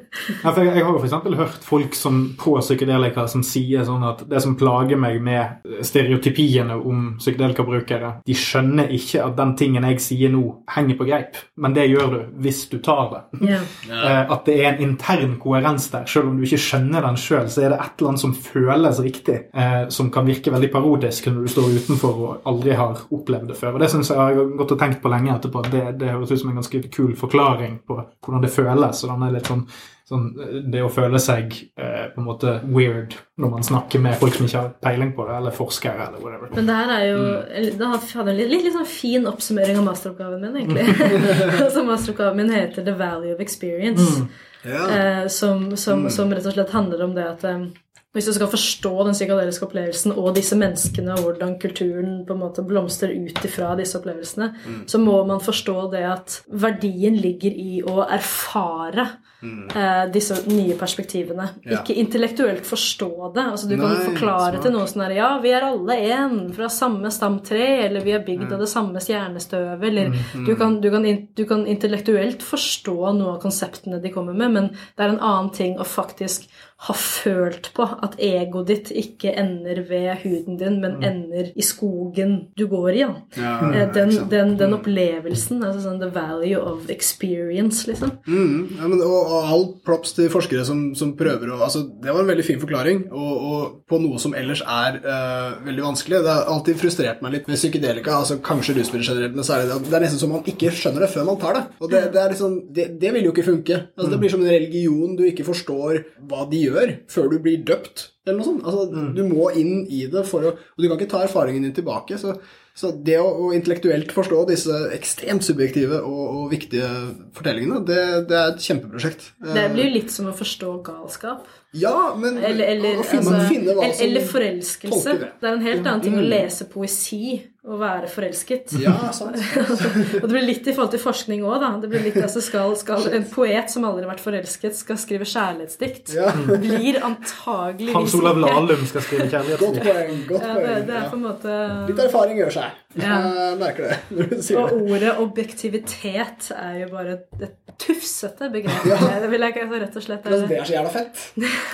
Ja, for jeg, jeg har jo eksempel hørt folk som på psykedelika som sier sånn at det som plager meg med stereotypiene om psykedelikabrukere, de skjønner ikke at den tingen jeg sier nå, henger på greip. Men det gjør du hvis du tar det. Ja. Eh, At det er en intern koherens der. Selv om du ikke skjønner den sjøl, så er det et eller annet som føles riktig. Eh, som kan virke veldig parodisk når du står utenfor og aldri har opplevd det før. Og Det synes jeg har gått og tenkt på lenge etterpå. Det, det høres ut som en ganske kul forklaring på hvordan det føles. og den er litt sånn Sånn, det å føle seg eh, på en måte weird når man snakker med folk som ikke har peiling på det, eller forskere, eller whatever. Men det her er jo eller, Det hadde en litt, litt, litt sånn fin oppsummering av masteroppgaven min, egentlig. altså Masteroppgaven min heter The Value of Experience. Ja. eh, som, som, som rett og slett handler om det at eh, hvis du skal forstå den psykadeliske opplevelsen og disse menneskene og hvordan kulturen på en måte blomstrer ut ifra disse opplevelsene, så må man forstå det at verdien ligger i å erfare eh, disse nye perspektivene. Ja. Ikke intellektuelt forstå det. altså Du kan Nei, forklare smart. til noen sånn her Ja, vi er alle én fra samme stamtre, eller vi er bygd av det samme stjernestøvet, eller du, kan, du, kan, du kan intellektuelt forstå noe av konseptene de kommer med, men det er en annen ting å faktisk har følt på at egoet ditt ikke ender ved huden din, men ender i skogen du går i. Ja. Ja, Eh, Den, den, den opplevelsen, altså sånn the value of experience, liksom. Mm, ja, men, og, og all props til forskere som, som prøver å altså, Det var en veldig fin forklaring, og, og på noe som ellers er uh, veldig vanskelig. Det har alltid frustrert meg litt med psykedelika, altså kanskje rusmidler generelt, men særlig det, det er nesten som man ikke skjønner det før man tar det. Og det, det, er liksom, det, det vil jo ikke funke. Altså, det blir som en religion du ikke forstår hva de gjør, før du blir døpt. Eller noe sånt. Altså, Du må inn i det for å Og du kan ikke ta erfaringen din tilbake. Så, så det å, å intellektuelt forstå disse ekstremt subjektive og, og viktige fortellingene, det, det er et kjempeprosjekt. Det blir jo litt som å forstå galskap. Ja, men Eller, eller, å finne, altså, finne hva eller, som eller forelskelse. det. Det er en helt annen ting å lese poesi og være forelsket. Ja, sant. og det blir litt i forhold til forskning òg, da. Det blir litt, altså skal, skal En poet som aldri har vært forelsket, skal skrive kjærlighetsdikt. Ja. Blir antageligvis Hans Olav Lahlum skal skrive Godt kjærlighetsdikt. poeng. godt Ja, det, poeng. det er ja. på en måte Litt erfaring gjør seg. Ja. Jeg merker det når du sier Og det. ordet objektivitet er jo bare et, et tufsete begrep. Ja. Det vil jeg ikke så rett og slett er Det er så jævla fett.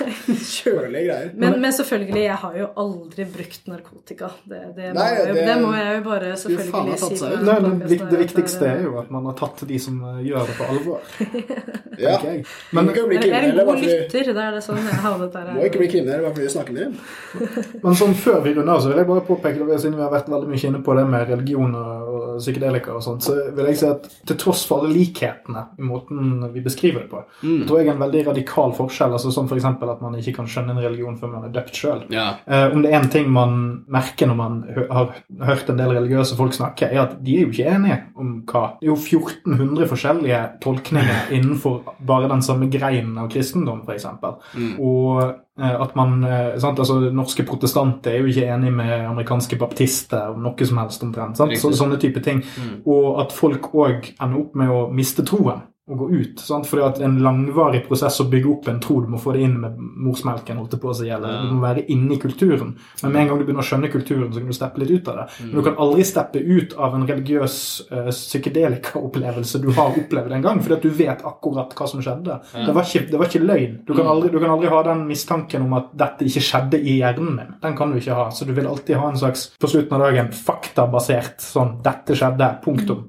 Kjølige greier. men, men selvfølgelig, jeg har jo aldri brukt narkotika. Det, det, må, Nei, jo- det- det må jeg jo bare selvfølgelig si. Nei, her det viktigste er jo at man har tatt de som eh, gjør det på alvor. Ja. Okay. Men du kan jo bli Jeg er en kriminell god bare fordi lytter. Det er det sånn jeg havnet der. Må ikke bli kriminell bare fordi du snakker med dem. Men sånn før vi runder av, så vil jeg bare påpeke, det, siden vi har vært veldig mye inne på det med religion og, psykedelika og sånt, så vil jeg si at til tross for alle likhetene i måten vi beskriver det på, Mm. tror jeg er en veldig radikal forskjell, altså som f.eks. at man ikke kan skjønne en religion før man er døpt sjøl. Ja. Eh, om det er en ting man merker når man hø har hørt en del religiøse folk snakke, er at de er jo ikke enige om hva. Det er jo 1400 forskjellige tolkninger innenfor bare den samme greinen av kristendom, f.eks. Mm. Og eh, at man eh, sant, altså Norske protestanter er jo ikke enig med amerikanske baptister om noe som helst omtrent. Sant? Så, sånne type ting. Mm. Og at folk òg ender opp med å miste troen og gå ut. Sant? Fordi at en langvarig prosess å bygge opp en tro, du må få det inn med morsmelken, holdt det på å si, eller du må være inne i kulturen. Men med en gang du begynner å skjønne kulturen, så kan du steppe litt ut av det. Men du kan aldri steppe ut av en religiøs uh, psykedelika-opplevelse du har opplevd en gang, fordi at du vet akkurat hva som skjedde. Det, var ikke, det var ikke løgn. Du kan, aldri, du kan aldri ha den mistanken om at dette ikke skjedde i hjernen min. Den kan du ikke ha. Så du vil alltid ha en slags, på slutten av dagen, faktabasert sånn 'dette skjedde', punktum.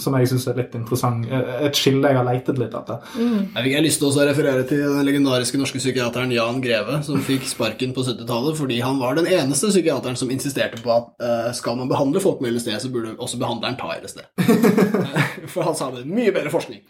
Som jeg syns er litt interessant. Eh, Et skille jeg har leitet litt etter. Jeg har lyst til å referere til den legendariske norske psykiateren Jan Greve, som fikk sparken på 70-tallet fordi han var den eneste psykiateren som insisterte på at uh, skal man behandle folk med LSD, så burde også behandleren ta LSD. For han sa det. Mye bedre forskning.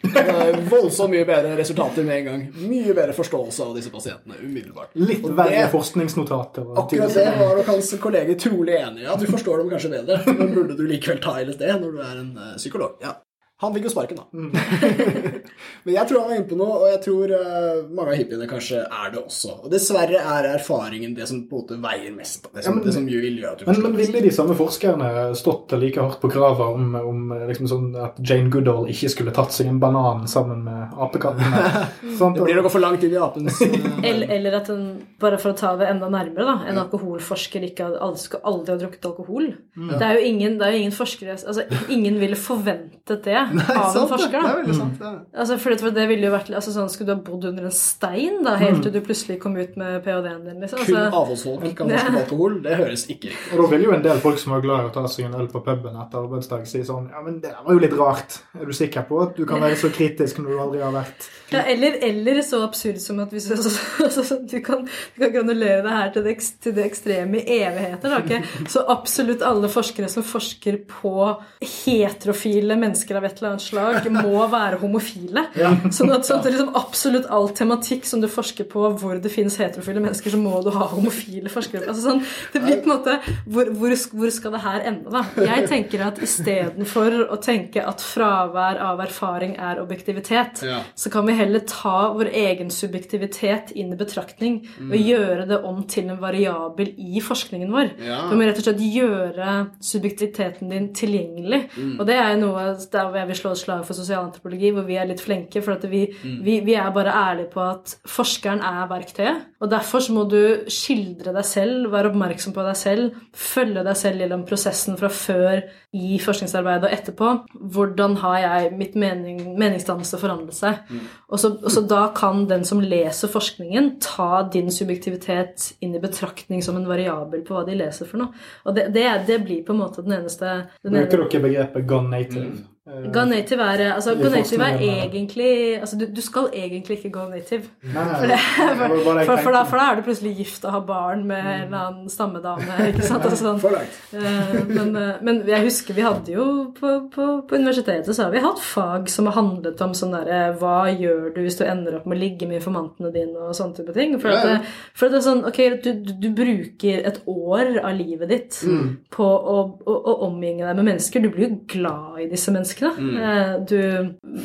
Voldsomt mye bedre resultater med en gang. Mye bedre forståelse av disse pasientene umiddelbart. Litt verre forskningsnotater. Akkurat det var nok hans kolleger trolig enig i. At du forstår dem kanskje bedre, men burde du likevel ta LSD når du er en eh, psykolog? Ja. Han fikk jo sparken, da. men jeg tror han var inne på noe, og jeg tror uh, mange av hippiene kanskje er det også. Og dessverre er erfaringen det som på en måte veier mest. Det som, Ja, men- det som vil gjøre at du Men, men ville de samme forskerne stått like hardt på kravet om, om liksom sånn at Jane Goodall ikke skulle tatt seg en banan sammen med apekattene? Det blir å gå for langt inn i apens eh, Eller, eller at den, bare for å ta det enda nærmere, da, en alkoholforsker ikke hadde, aldri, skal aldri ha drukket alkohol. Det er jo ingen, det er jo ingen forskere altså Ingen ville forventet det Nei, av sant, det. forsker. Det er veldig sant. Ja. Altså, for det, ville jo vært altså, sånn, Skulle du ha bodd under en stein da, helt til du plutselig kom ut med ph.d.-en din? liksom? Kun Altså, avholdsfolk kan forske på alkohol. Det høres ikke riktig Og da vil jo en del folk som er glad i å ta seg en øl på puben etter arbeidsdag, si sånn Ja, men det var jo litt rart. Er du sikker på at du kan være så kritisk når du aldri har vært ja, eller, eller så absurd som at hvis altså, altså, du, kan, du kan granulere det her til det, til det ekstreme i evigheter. Da, okay? Så absolutt alle forskere som forsker på heterofile mennesker av et eller annet slag, må være homofile. Sånn at, sånn at liksom absolutt all tematikk som du forsker på hvor det finnes heterofile mennesker, så må du ha homofile forskere. Altså, sånn, det blir på en måte hvor, hvor, hvor skal det her ende, da? Jeg tenker at istedenfor å tenke at fravær av erfaring er objektivitet, Ja. så kan vi heller ta vår egen subjektivitet inn i betraktning Mm. og gjøre det om til en variabel i forskningen vår. Ja. Du må rett og slett gjøre subjektiviteten din tilgjengelig. Mm. Og det er noe der jeg vil slå et slag for sosialantropologi, hvor vi er litt flinke. For at vi, vi, vi er bare ærlige på at forskeren er verktøyet. Og derfor så må du skildre deg selv, være oppmerksom på deg selv, følge deg selv gjennom prosessen fra før i forskningsarbeidet og etterpå. Hvordan har jeg mitt mening, meningsdannelse forandret seg? Og, så, og så da kan den som leser forskningen, ta din subjektivitet inn i betraktning som en variabel på hva de leser for noe. Og det, det, det blir på en måte den eneste den Bruker dere begrepet 'gone native'? Go native er, altså, I native er egentlig altså, du, du skal egentlig ikke go native. Nei, For, det, jeg for, for, da, for da er du plutselig gift og har barn med en eller annen stammedame. ikke sant? Altså, sånn. For. Eh, men, eh, men jeg husker vi hadde jo på, på, på universitetet så har vi hatt fag som har handlet om sånn derre Hva gjør du hvis du ender opp med å ligge med informantene dine og sånne type ting? For, at, det, for at det er sånn Ok, du, du, du bruker et år av livet ditt Mm. på å, å, å omgjenge deg med mennesker. Du blir jo glad i disse menneskene. Mm. Eh, Du,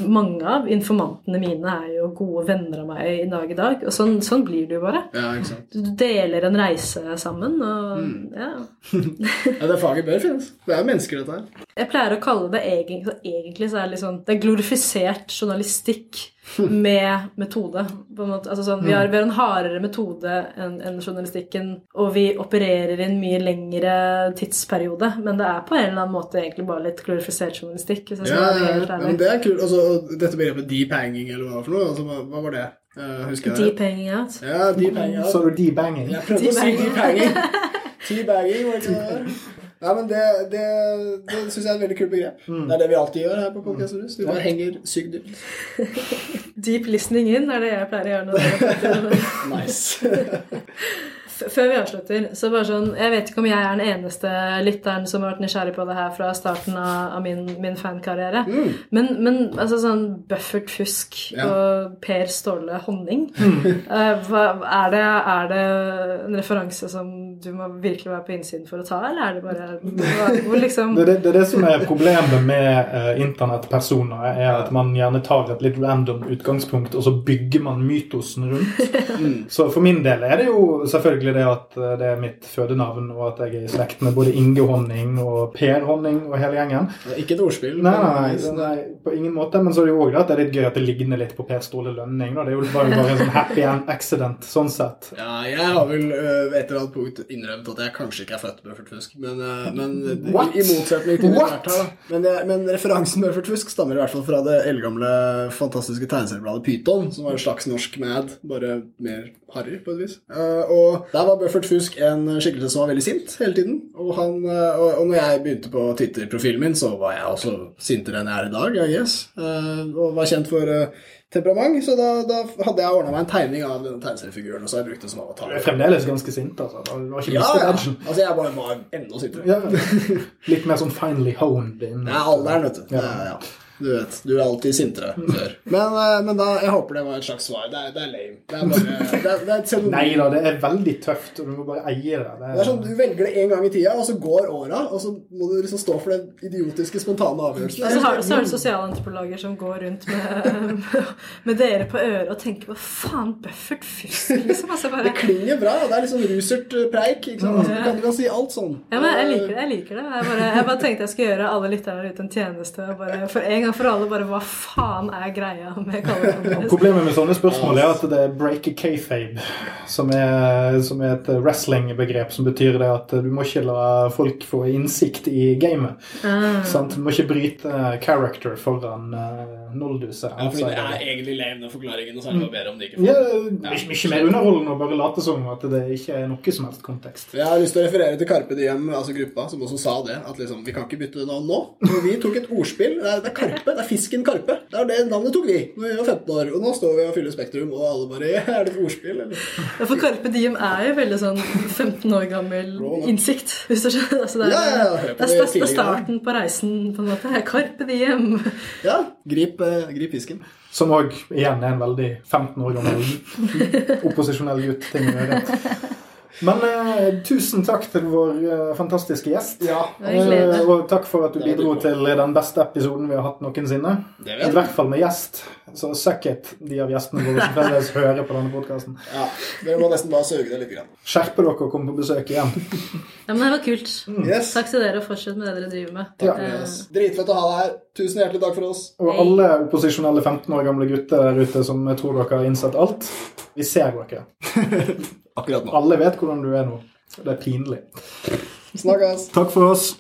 mange av informantene mine er jo gode venner av meg i dag i dag. Og sånn, sånn blir det jo bare. Ja, ikke sant. Du deler en reise sammen, og Mm. ja. Ja, det faget bør finnes. Det er mennesker, dette her. Jeg pleier å kalle det egentlig, så egentlig så er det sånn Det er glorifisert journalistikk med metode. på en måte. Altså sånn, vi, har, vi har en hardere metode enn en journalistikken, og vi opererer i en mye lengre tidsperiode. Men det er på en eller annen måte egentlig bare litt glorifisert journalistikk. hvis jeg skal Ja, være ja, ja, men det er kult. Altså, dette begrepet deep hanging, eller hva for noe? Altså, hva, hva var det? Uh, husker jeg? Deep hanging out. Ja, deep hanging. Så Ja. deep hanging? Jeg prøvde å si Deep deep hanging. Teabagging, var det ikke det? Nei, men det, det, det syns jeg er et veldig kult begrep. Det er det vi alltid gjør her på Podcast Rus. Vi bare henger sykt dypt. Deep listening in er det jeg pleier å gjøre. det. Nice. Før vi avslutter, så bare sånn Jeg vet ikke om jeg er den eneste lytteren som har vært nysgjerrig på det her fra starten av, av min, min fankarriere. Men, men altså sånn Buffert Fusk Ja. og Per Ståle Honning eh, hva, er, det, er det en referanse som du må virkelig være på innsiden for å ta, eller er det bare hvor liksom Det, er det, det er det som er problemet med uh, internettpersoner, er at man gjerne tar et litt random utgangspunkt, og så bygger man mytosen rundt. Så for min del er det jo selvfølgelig det at eh, det er mitt fødenavn, og at jeg er i slekt med både Inge Honning og Per Honning og hele gjengen. Det er Ikke et ordspill. Nei, nei, nei, nei, på ingen måte. Men så er det jo òg at det er litt gøy at det ligner litt på Per Ståle Lønning. Da. Det er jo bare, bare en sånn happy accident sånn sett. Ja, jeg har vel uh, et eller annet punkt innrømt at jeg kanskje ikke er født Buffert Fusk, men, øh, men i, What? i motsetning til What? Her. Men, det, men referansen Buffert Fusk stammer i hvert fall fra det eldgamle, fantastiske tegneseriebladet Pyton, som var en slags norsk Mad, bare mer harry, på et vis. Eh, og der var Buffert Fusk en skikkelse som var veldig sint hele tiden. Og, han, eh, og, når jeg begynte på Twitter-profilen min, så var jeg også sintere enn jeg er i dag, I guess. Eh, og var kjent for eh, temperament, så da, da hadde jeg ordna meg en tegning av denne tegneseriefiguren, og så har jeg brukt det som Du er fremdeles ganske sint, altså. Du har ikke Ja, mistet ja. edgen. Altså, jeg bare var enda sintere. Ja. Litt mer sånn finely honed. in. Det er alderen, vet du. Ja. ja, ja. Du vet, du er alltid sintere før. Men, eh, men da, jeg håper det var et slags svar. Det er, det er lame. Det er bare det er, det er. Nei da, det er veldig tøft, og du må bare eie det. det, Det er sånn, Du velger det en gang i tida, og så går åra, og så må du liksom stå for den idiotiske, spontane avgjørelsen. Og så har, så har du sosialantropologer som går rundt med, med dere på øret og tenker Hva faen, Buffert Fusk, liksom? Altså bare Det klinger bra. Det er sånn rusert eh, preik. ikke sant? Altså, du, kan, du kan si alt sånn. Ja, men jeg liker det. Jeg liker det. Jeg bare, jeg bare tenkte jeg skulle gjøre alle lytterne ute en tjeneste. Og bare, for en gang for alle bare Hva faen er greia med kallenavnet? Problemet med sånne spørsmål er at det er break a kayfabe, som som er et wrestling-begrep som betyr det at du må ikke la folk få innsikt i gamet. Ah. Sant? Du må ikke bryte character foran uh, nolduset. Ja, fordi det er egentlig lame, den forklaringen, og så er det bare bedre om de ikke Ja, får mye, mye mer underholdende å bare late som at det ikke er noe som helst kontekst. Jeg har lyst til å referere til Karpe Diem, altså gruppa, som også sa det. At liksom, vi kan ikke bytte navn nå. Men vi tok et ordspill. Det er, det er Karpe. Det er fisken Karpe. Det er det navnet tok vi når vi var 15 år. Og nå står vi og fyller Spektrum, og alle bare Er det et ordspill, eller? Ja, for Carpe Diem er jo veldig sånn 15 år gammel innsikt, hvis du skjønner. Altså, det, er, Ja, ja, ja, det, er, er starten på reisen, på en måte. Carpe Diem. Ja, grip, eh, grip fisken. Som òg igjen er en veldig 15 år gammel opposisjonell gutt. ting å gjøre. Men eh, tusen takk til vår eh, fantastiske gjest. Ja. Eh, og takk for at du bidro til den beste episoden vi har hatt noensinne. I hvert fall med gjest. Så suck it, de av gjestene våre som fremdeles hører på denne podkasten. Ja, dere må nesten bare søke det litt. Grann. Skjerpe dere og komme på besøk igjen. Ja, men det var kult. Yes. Takk til dere, og fortsett med det dere driver med. Takk Ja. Eh. Dritfett å ha deg her. Tusen hjertelig takk for oss. Og alle opposisjonelle 15 år gamle gutter der ute som tror dere har innsett alt, vi ser dere. Akkurat nå. Alle vet hvordan du er nå. Det er pinlig. Snakkes. Takk for oss.